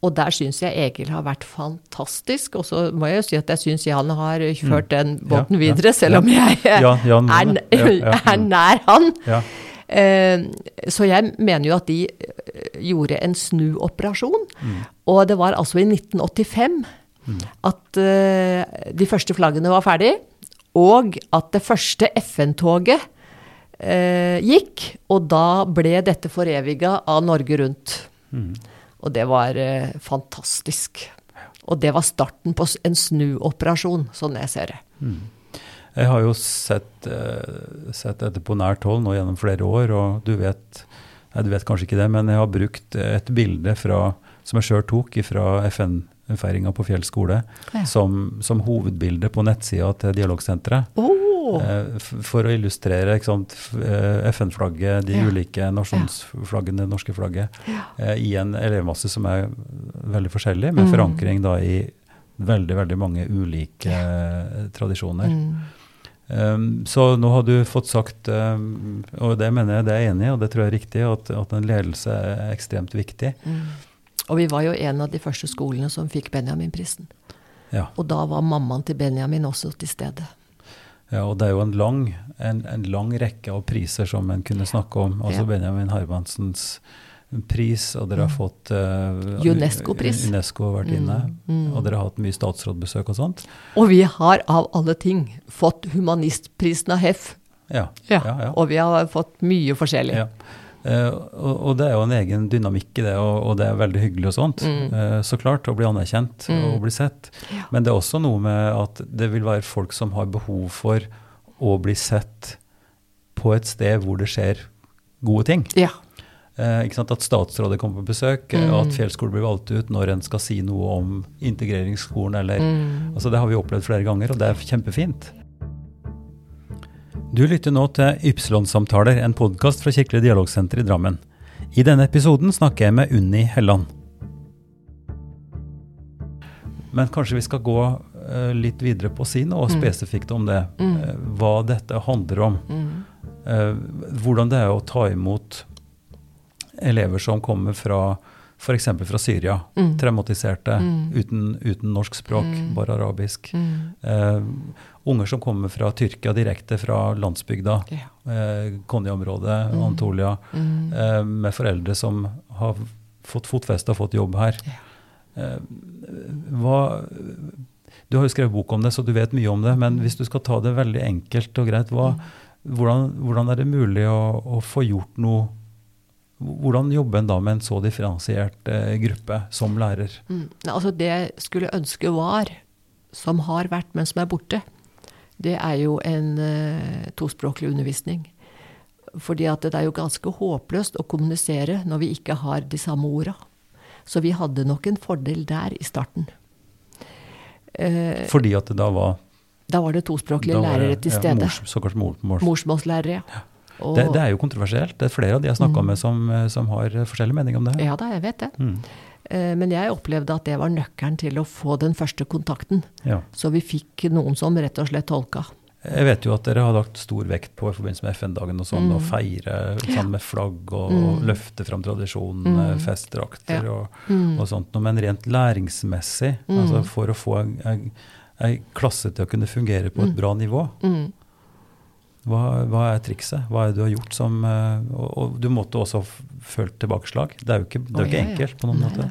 Og der syns jeg Egil har vært fantastisk. Og så må jeg jo si at jeg syns Jan har ført den båten Mm. Ja, videre, selv ja. om jeg Ja, Jan er, *laughs* er mm. nær han. Ja. Eh, Så jeg mener jo at de eh, gjorde en snuoperasjon. Mm. Og det var altså i 1985 at eh, de første flaggene var ferdig, og at det første FN-toget eh, gikk. Og da ble dette foreviga av Norge Rundt. Mm. Og det var eh, fantastisk. Og det var starten på en snuoperasjon, sånn jeg ser det. Jeg har jo sett, eh, sett dette på nært hold nå gjennom flere år, og du vet, nei, du vet kanskje ikke det, men jeg har brukt et bilde fra, som jeg sjøl tok fra FN-feiringa på Fjell skole, Ja. som, som hovedbilde på nettsida til Dialogsenteret. Åh, Eh, For å illustrere ikke sant, f- eh, FN-flagget, de Ja. ulike nasjonsflaggene, det norske flagget, ja. i en elevmasse som er veldig forskjellig, med Mm. forankring da i veldig, veldig mange ulike ja. tradisjoner. mm. Um, så nå har du fått sagt, um, og det mener jeg det er enig i, og det tror jeg er riktig, at, at en ledelse er ekstremt viktig. Mm. Og vi var jo en av de første skolene som fikk Benjaminprisen. Ja, Og da var mammaen til Benjamin også til stede. Ja og det er jo en lang, en, en lang rekke av priser som en kunne snakke om. Altså Ja. Benjamin Harmansens pris, og dere har fått uh, UNESCO-pris. UNESCO har vært inne, og dere har hatt mye statsrådbesøk og sånt. Og vi har av alle ting fått humanistprisen av HEF. Ja, ja, ja. Og vi har fått mye forskjellig. Ja. Eh, og, og det er jo en egen dynamikk i det, og, og det er veldig hyggelig og sånt. Eh, så klart, å bli anerkjent og bli sett. Men det er også noe med at det vil være folk som har behov for å bli sett på et sted hvor det skjer gode ting. Ja. Uh? At statsrådet kommer på besøk, mm. at fjellskole blir valgt ut når en skal si noe om integreringsskolen. Eller, altså Det har vi opplevd flere ganger, og det er kjempefint. Du lytter nå til Ypsilon-samtaler, en podkast fra Kirkelig dialogsenter i Drammen. I denne episoden snakker jeg med Unni Helland. Men kanskje vi skal gå eh, litt videre på si noe spesifikt om det. eh, hva dette handler om. Eh, hvordan det er å ta imot elever som kommer fra f.eks. fra Syria, traumatiserte, uten, uten norsk språk, bare arabisk. Eh, unger som kommer fra Tyrkia direkte fra landsbygda, Ja. eh, Konya-området, Antolia, eh, med foreldre som har fått fotfeste og fått jobb her. Eh, hva, du har jo skrevet bok om det, så du vet mye om det, men hvis du skal ta det veldig enkelt og greit, hva, hvordan, hvordan er det mulig å, å få gjort noe hvordan jobber en da med en så differensiert eh, gruppe som lærer? Mm. Altså det jeg skulle ønske var, som har vært, men som er borte, det er jo en eh, tospråklig undervisning. Fordi at det er jo ganske håpløst å kommunisere når vi ikke har de samme orda. Så vi hadde nok en fordel der i starten. Eh, Fordi at det da var da var det tospråklige var det, lærere til ja, stede. mors, såkalt mor, mors. Morsmålslærere, ja. Og- Det, det er jo kontroversielt. Det er flere av de jeg har Mm. med som, eh, som har forskjellige meninger om det. Ja da, jeg vet det. Mm. Eh, Men jeg opplevde at det var nøkkelen til å få den første kontakten. Ja. Så vi fikk noen som rett og slett tolka. Jeg vet jo at dere har lagt stor vekt på i forbindelse med FN-dagen og sånn, Mm. å feire sammen med flagg og, og løfte fram tradisjonen, festdrakter Mm. Ja. og, og sånt. noe. Men rent læringsmessig, Mm. altså for å få ei- klasse til å kunne fungere på et bra nivå, Mm. Hva, hva er trikset? Hva er det du har gjort som eh, Og, og du måtte også ha følt tilbakeslag. Det er jo ikke, er jo ikke ja, ja. enkelt på noen Nei, måte.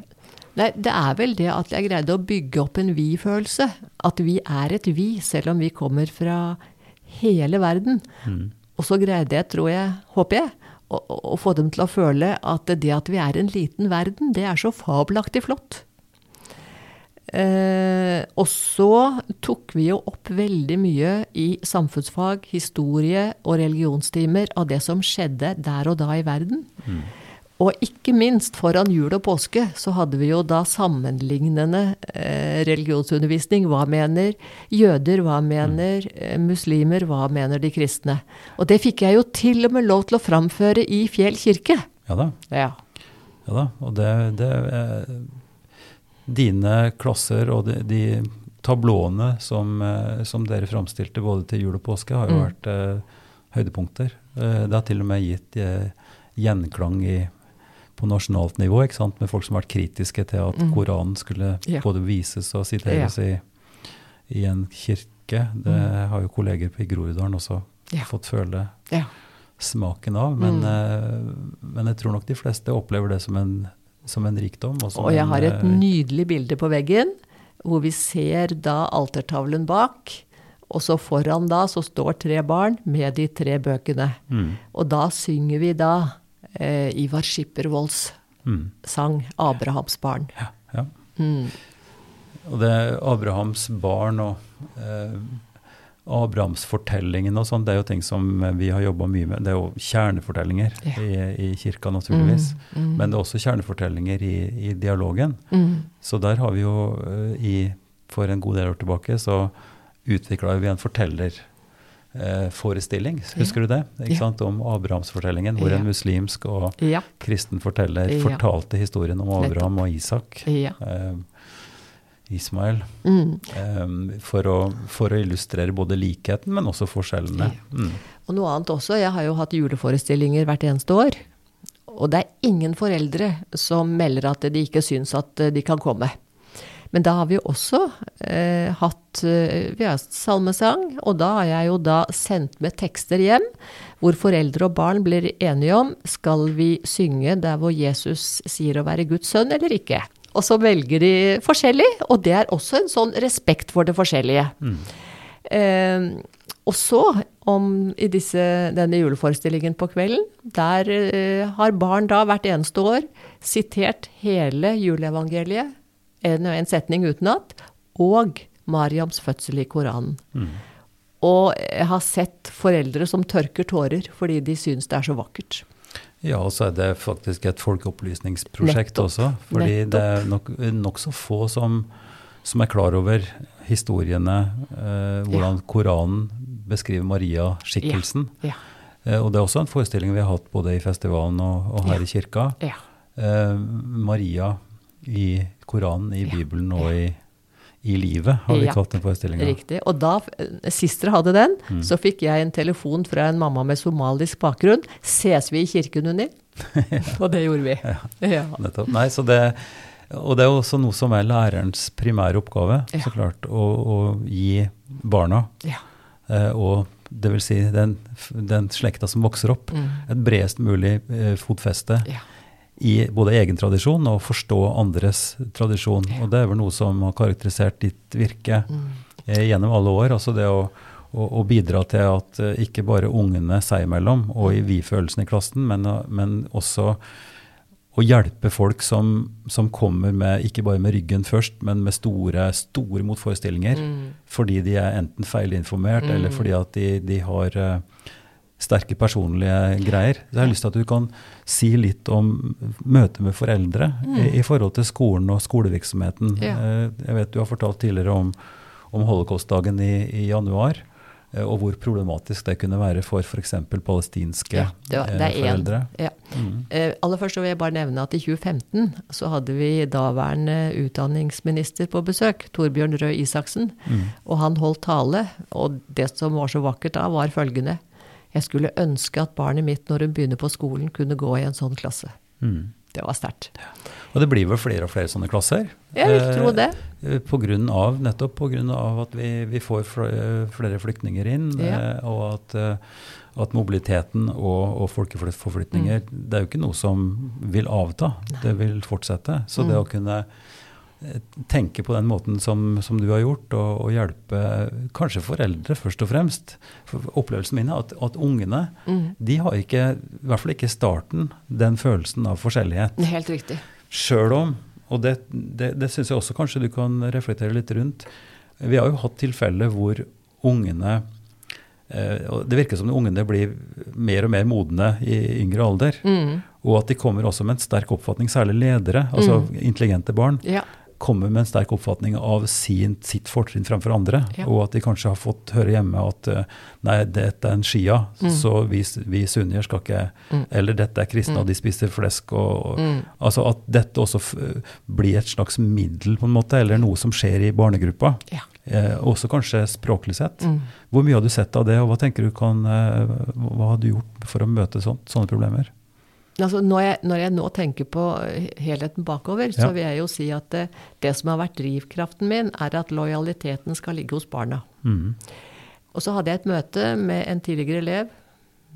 nei. Det er vel det at jeg greide å bygge opp en vi-følelse. At vi er et vi, selv om vi kommer fra hele verden. Mm. Og så greide jeg, tror jeg, håper jeg, å å få dem til å føle at det at vi er en liten verden, det er så fabelaktig flott. Eh, og så tok vi jo opp veldig mye i samfunnsfag, historie og religionstimer av det som skjedde der og da i verden. Og ikke minst foran jul og påske så hadde vi jo da sammenlignende eh, religionsundervisning. Hva mener jøder, hva mener eh, muslimer, hva mener de kristne? Og det fikk jeg jo til og med lov til å framføre i Fjell kirke. Ja da. Ja. Ja da, og det, det er Dine klasser og de, de tablåene som, eh, som dere framstilte både til jul og påske, har jo Mm. vært eh, høydepunkter. Eh, det har til og med gitt gjenklang i, på nasjonalt nivå, ikke sant? med folk som har vært kritiske til at Mm. Koranen skulle Ja. både vises og siteres i, i en kirke. Det har jo kolleger i Groruddalen også Mm. Ja. fått føle smaken av. Men, Mm. men jeg tror nok de fleste opplever det som en, som en rikdom. Og, som Og jeg har et eh, nydelig bilde på veggen, hvor vi ser da altertavlen bak. Og så foran da så står tre barn med de tre bøkene. mm, Og da synger vi da eh, Ivar Skippervolds mm, sang 'Abrahams barn'. ja, ja. Mm. Og det er Abrahams barn og eh, Abrahamsfortellingen og sånn, det er jo ting som vi har jobba mye med. Det er jo kjernefortellinger Ja. i, i kirka, naturligvis. Mm, mm. Men det er også kjernefortellinger i, i dialogen. Mm. Så der har vi jo eh, i For en god del år tilbake så utvikla vi en fortellerforestilling, husker du det? Ikke Ja. sant? Om Abrahamsfortellingen, hvor Ja. en muslimsk og Ja. kristen forteller Ja. fortalte historien om Abraham og Isak. ja. Eh, Ismael. Mm. eh, for, å, for å illustrere både likheten, men også forskjellene. Mm. Og noe annet også. Jeg har jo hatt juleforestillinger hvert eneste år. Og det er ingen foreldre som melder at de ikke syns at eh, de kan komme. Men da har vi også eh, hatt eh, Vi har salmesang, og da har jeg jo da sendt med tekster hjem hvor foreldre og barn blir enige om skal vi synge der hvor Jesus sier å være Guds sønn eller ikke. Og så velger de forskjellig, og det er også en sånn respekt for det forskjellige. Eh, og så, i disse, denne juleforestillingen på kvelden, der eh, har barn da hvert eneste år sitert hele juleevangeliet, en en setning utenat, og Mariams fødsel i Koranen. Og jeg har sett foreldre som tørker tårer fordi de syns det er så vakkert. Ja, og så er det faktisk et folkeopplysningsprosjekt Nettopp. også. Fordi Nettopp. det er nok så få som, som er klar over historiene, eh, hvordan Koranen beskriver Maria-skikkelsen. Ja. Eh, og det er også en forestilling vi har hatt både i festivalen og, og her Ja. i kirka. ja. Eh, Maria i Koranen, i Ja. Bibelen og i, i livet, har vi Ja. kalt den forestillinga. Riktig. Og da, eh, sist dere hadde den, Mm. så fikk jeg en telefon fra en mamma med somalisk bakgrunn. Ses vi i kirken, Unni? *laughs* Og det gjorde vi. Ja. Nettopp. Nei, så det, og det er også noe som er lærerens primære oppgave, Ja. så klart, å, å gi barna, Ja. eh, og det vil si den, den slekta som vokser opp, Mm. et bredest mulig eh, fotfeste Ja. I både egen tradisjon og forstå andres tradisjon. Og det er vel noe som har karakterisert ditt virke Mm. eh, gjennom alle år. Altså det å, å bidra til at eh, ikke bare ungene seg imellom og i vi-følelsen i klassen, men, eh, men også å hjelpe folk som, som kommer med, ikke bare med ryggen først, men med store, store motforestillinger. Mm. Fordi de er enten feilinformert, eller fordi at de, de har eh, sterke personlige greier. Så jeg har lyst til at du kan si litt om møtet med foreldre i, i forhold til skolen og skolevirksomheten. Ja. Eh, Jeg vet du har fortalt tidligere om, om holocaustdagen i, i januar, eh, og hvor problematisk det kunne være for f.eks. palestinske Ja, det, var, det eh, er foreldre. foreldre. Ja. Eh, aller først så vil jeg bare nevne at i 2015 så hadde vi daværende utdanningsminister på besøk, Torbjørn Røe Isaksen. Mm. Og han holdt tale, og det som var så vakkert da, var følgende. Jeg skulle ønske at barnet mitt når hun begynner på skolen, kunne gå i en sånn klasse. Mm. Det var sterkt. Og det blir vel flere og flere sånne klasser? Jeg vil tro det. Eh, På grunn av, nettopp pga. at vi, vi får flere flyktninger inn, Ja. eh, og at, eh, at mobiliteten og, og folkeforflytninger Mm. Det er jo ikke noe som vil avta, det vil fortsette. Så Mm. det å kunne eh, tenke på den måten som, som du har gjort, og, og hjelpe kanskje foreldre først og fremst For Opplevelsen min er at, at ungene Mm. de har ikke, i hvert fall ikke i starten, den følelsen av forskjellighet. Helt riktig. Sjøl om, og det, det, det syns jeg også kanskje du kan reflektere litt rundt Vi har jo hatt tilfeller hvor ungene eh, Det virker som ungene blir mer og mer modne i yngre alder. Mm. Og at de kommer også med en sterk oppfatning, særlig ledere, altså intelligente barn, Ja. Kommer med en sterk oppfatning av sin, sitt fortrinn fremfor andre. Ja. Og at de kanskje har fått høre hjemme at eh, nei, dette er en shia, så vi, vi sunnier skal ikke Eller dette er kristne, og de spiser flesk. Og, og, Altså at dette også blir et slags middel, på en måte, eller noe som skjer i barnegruppa. Ja. Eh, også kanskje språklig sett. Hvor mye har du sett av det, og hva tenker du kan, eh, hva har du gjort for å møte sånt, sånne problemer? Altså, når, jeg, når jeg nå tenker på helheten bakover, så vil jeg jo si at det, det som har vært drivkraften min, er at lojaliteten skal ligge hos barna. Mm. Og så hadde jeg et møte med en tidligere elev,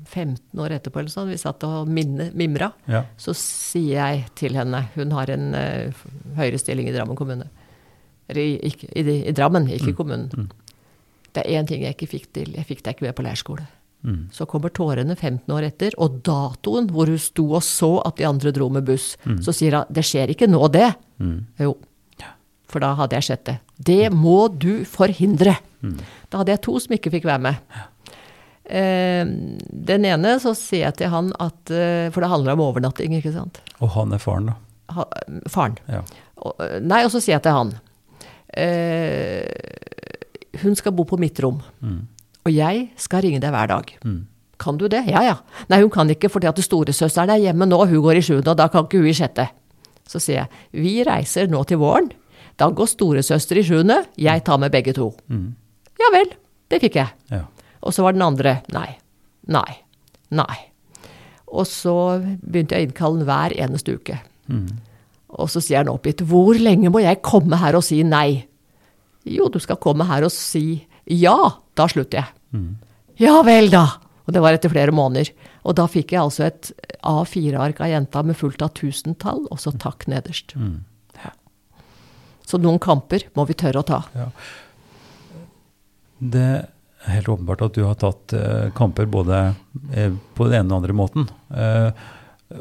15 år etterpå eller sånn, vi satt og minne, mimra. Ja. Så sier jeg til henne, hun har en uh, høyere stilling i Drammen kommune. Eller i, ikke, i, i Drammen, ikke i kommunen. Det er én ting jeg ikke fikk til. Jeg fikk deg ikke med på leirskole. Mm. Så kommer tårene 15 år etter, og datoen hvor hun sto og så at de andre dro med buss. Så sier hun 'det skjer ikke nå, det'. Mm. Jo. For da hadde jeg sett det. Det må du forhindre. Da hadde jeg to som ikke fikk være med. Eh, den ene så sier jeg til han at eh, For det handler om overnatting, ikke sant. Og han er faren, da. Ha, faren. Ja. Og, eh, nei, og så sier jeg til han eh, Hun skal bo på mitt rom. Og jeg skal ringe deg hver dag. Kan du det? Ja, ja. Nei, hun kan ikke fordi at storesøsteren er hjemme nå, hun går i sjuende, og da kan ikke hun i sjette. Så sier jeg, vi reiser nå til våren. Da går storesøster i sjuende, jeg tar med begge to. Ja vel, det fikk jeg. Ja. Og så var den andre nei, nei, nei. Og så begynte jeg å innkalle den hver eneste uke. Og så sier han oppgitt, hvor lenge må jeg komme her og si nei? Jo, du skal komme her og si ja, da slutter jeg. Ja vel, da. Og det var etter flere måneder. Og da fikk jeg altså et A4-ark av jenta med fullt av tusentall, og så takk nederst. Ja. Så noen kamper må vi tørre å ta. Det er helt åpenbart at du har tatt eh, kamper både eh, på den ene og den andre måten. Eh,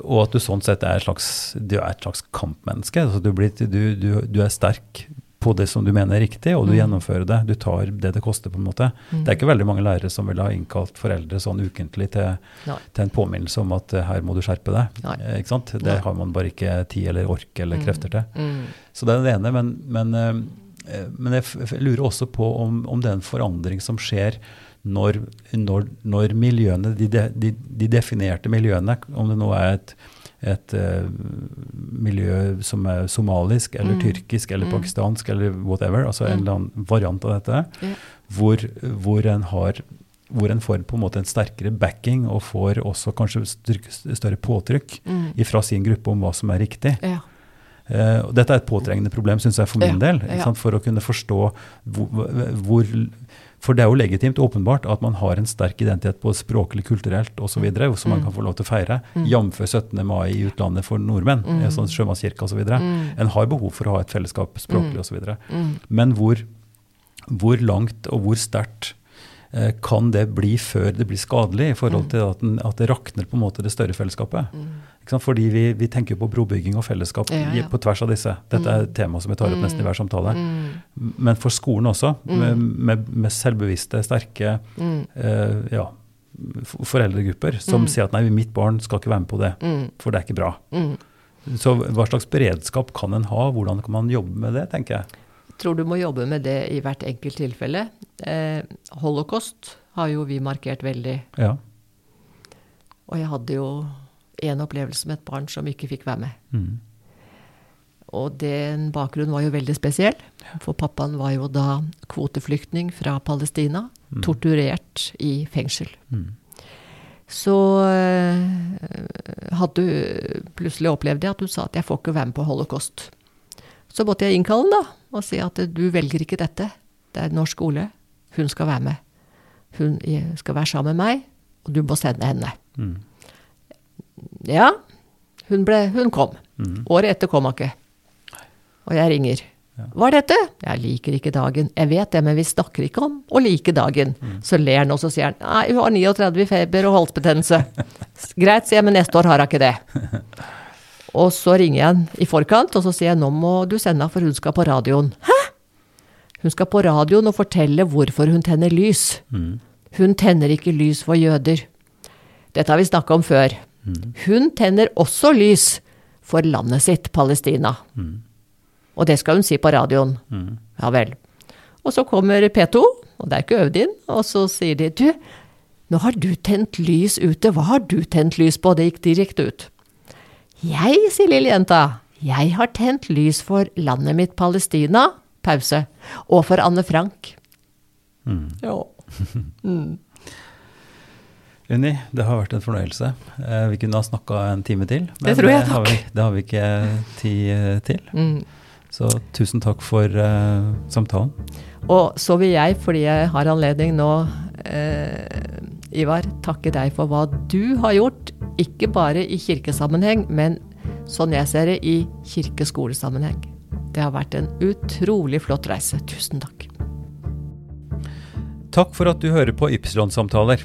og at du sånn sett er slags, du er et slags kampmenneske. Altså, du, blir, du, du, du er sterk på det som du mener er riktig, og du gjennomfører det. Du tar det det koster, på en måte. Det er ikke veldig mange lærere som vil ha innkalt foreldre sånn ukentlig til, til en påminnelse om at eh, her må du skjerpe deg. Eh, ikke sant? Det Nei. har man bare ikke tid eller ork eller krefter til. Mm. Så det er det ene, men, men, eh, men jeg, lurer også på om, om det er en forandring som skjer når, når, når miljøene, de, de, de, de definerte miljøene, om det nå er et, et uh, miljø som er somalisk eller tyrkisk eller pakistansk eller whatever, altså en eller annen variant av dette, yeah. hvor, hvor en har hvor en får på en måte en sterkere backing og får også kanskje større påtrykk fra sin gruppe om hva som er riktig. Ja. Og dette er et påtrengende problem, syns jeg, for min Ja, del. Ja. sant? For å kunne forstå hvor, hvor For det er jo legitimt åpenbart at man har en sterk identitet både språklig, kulturelt osv., som man kan få lov til å feire. Jf. 17. mai i utlandet for nordmenn, mm. sånn sjømannskirke osv. En har behov for å ha et fellesskap språklig osv. Men hvor, hvor langt og hvor sterkt kan det bli før det blir skadelig, i forhold til at, den, at det rakner på en måte det større fellesskapet? Sant? Fordi vi, vi tenker på brobygging og fellesskap Ja, ja. på tvers av disse. Dette er et tema som vi tar opp nesten i hver samtale. Men for skolen også, med, med, med selvbevisste, sterke eh, ja, foreldregrupper som sier at nei, mitt barn skal ikke være med på det, for det er ikke bra. Så hva slags beredskap kan en ha? Hvordan kan man jobbe med det, tenker jeg. Tror du må jobbe med det i hvert enkelt tilfelle. Eh, Holocaust har jo vi markert veldig. Ja. Og jeg hadde jo en opplevelse med et barn som ikke fikk være med. Mm. Og den bakgrunnen var jo veldig spesiell. For pappaen var jo da kvoteflyktning fra Palestina. Torturert i fengsel. Mm. Så eh, hadde plutselig opplevd det at hun sa at jeg får ikke være med på holocaust. Så måtte jeg innkalle ham, da, og si at du velger ikke dette. Det er norsk skole. Hun skal være med. Hun skal være sammen med meg, og du må sende henne. Mm. Ja, hun, ble, hun kom. Mm. Året etter kom hun ikke. Og jeg ringer. Hva er dette? Jeg liker ikke dagen. Jeg vet det, men vi snakker ikke om å like dagen. Mm. Så ler han, og så sier han nei, hun har 39 i feber og halsbetennelse. *laughs* Greit, sier jeg, men neste år har hun ikke det. *laughs* Og så ringer jeg henne i forkant, og så sier jeg nå må du sende henne, for hun skal på radioen. Hæ? Hun skal på radioen og fortelle hvorfor hun tenner lys. Mm. Hun tenner ikke lys for jøder. Dette har vi snakka om før. Hun tenner også lys for landet sitt, Palestina. Og det skal hun si på radioen. Ja vel. Og så kommer P2, og det er ikke øvd inn, og så sier de du, nå har du tent lys ute, hva har du tent lys på? Det gikk direkte ut. Jeg, sier lille jenta, jeg har tent lys for landet mitt Palestina, pause, og for Anne Frank. Ja. *laughs* Unni, det har vært en fornøyelse. Eh, vi kunne ha snakka en time til, men Det tror jeg, har vi, det har vi ikke tid eh, til. Mm. Så tusen takk for eh, samtalen. Og så vil jeg, fordi jeg har anledning nå, eh, Ivar, takke deg for hva du har gjort. Ikke bare i kirkesammenheng, men sånn jeg ser det, i kirkeskolesammenheng. Det har vært en utrolig flott reise. Tusen takk. Takk for at du hører på Ypsilon-samtaler.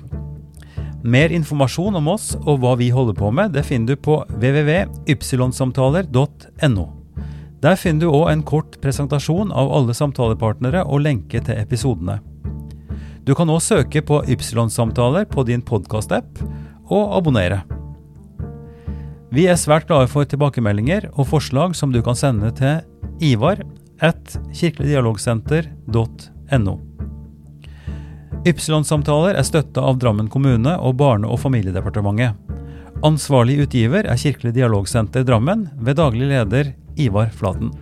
Mer informasjon om oss og hva vi holder på med, det finner du på www.ypsilonsamtaler.no. Der finner du òg en kort presentasjon av alle samtalepartnere og lenke til episodene. Du kan òg søke på Ypsilon-samtaler på din podkast-app og abonnere. Vi er svært glade for tilbakemeldinger og forslag som du kan sende til ivar at kirkeligdialogsenter.no. Ypsilon-samtaler er støtta av Drammen kommune og Barne- og familiedepartementet. Ansvarlig utgiver er Kirkelig dialogsenter Drammen ved daglig leder Ivar Flaten.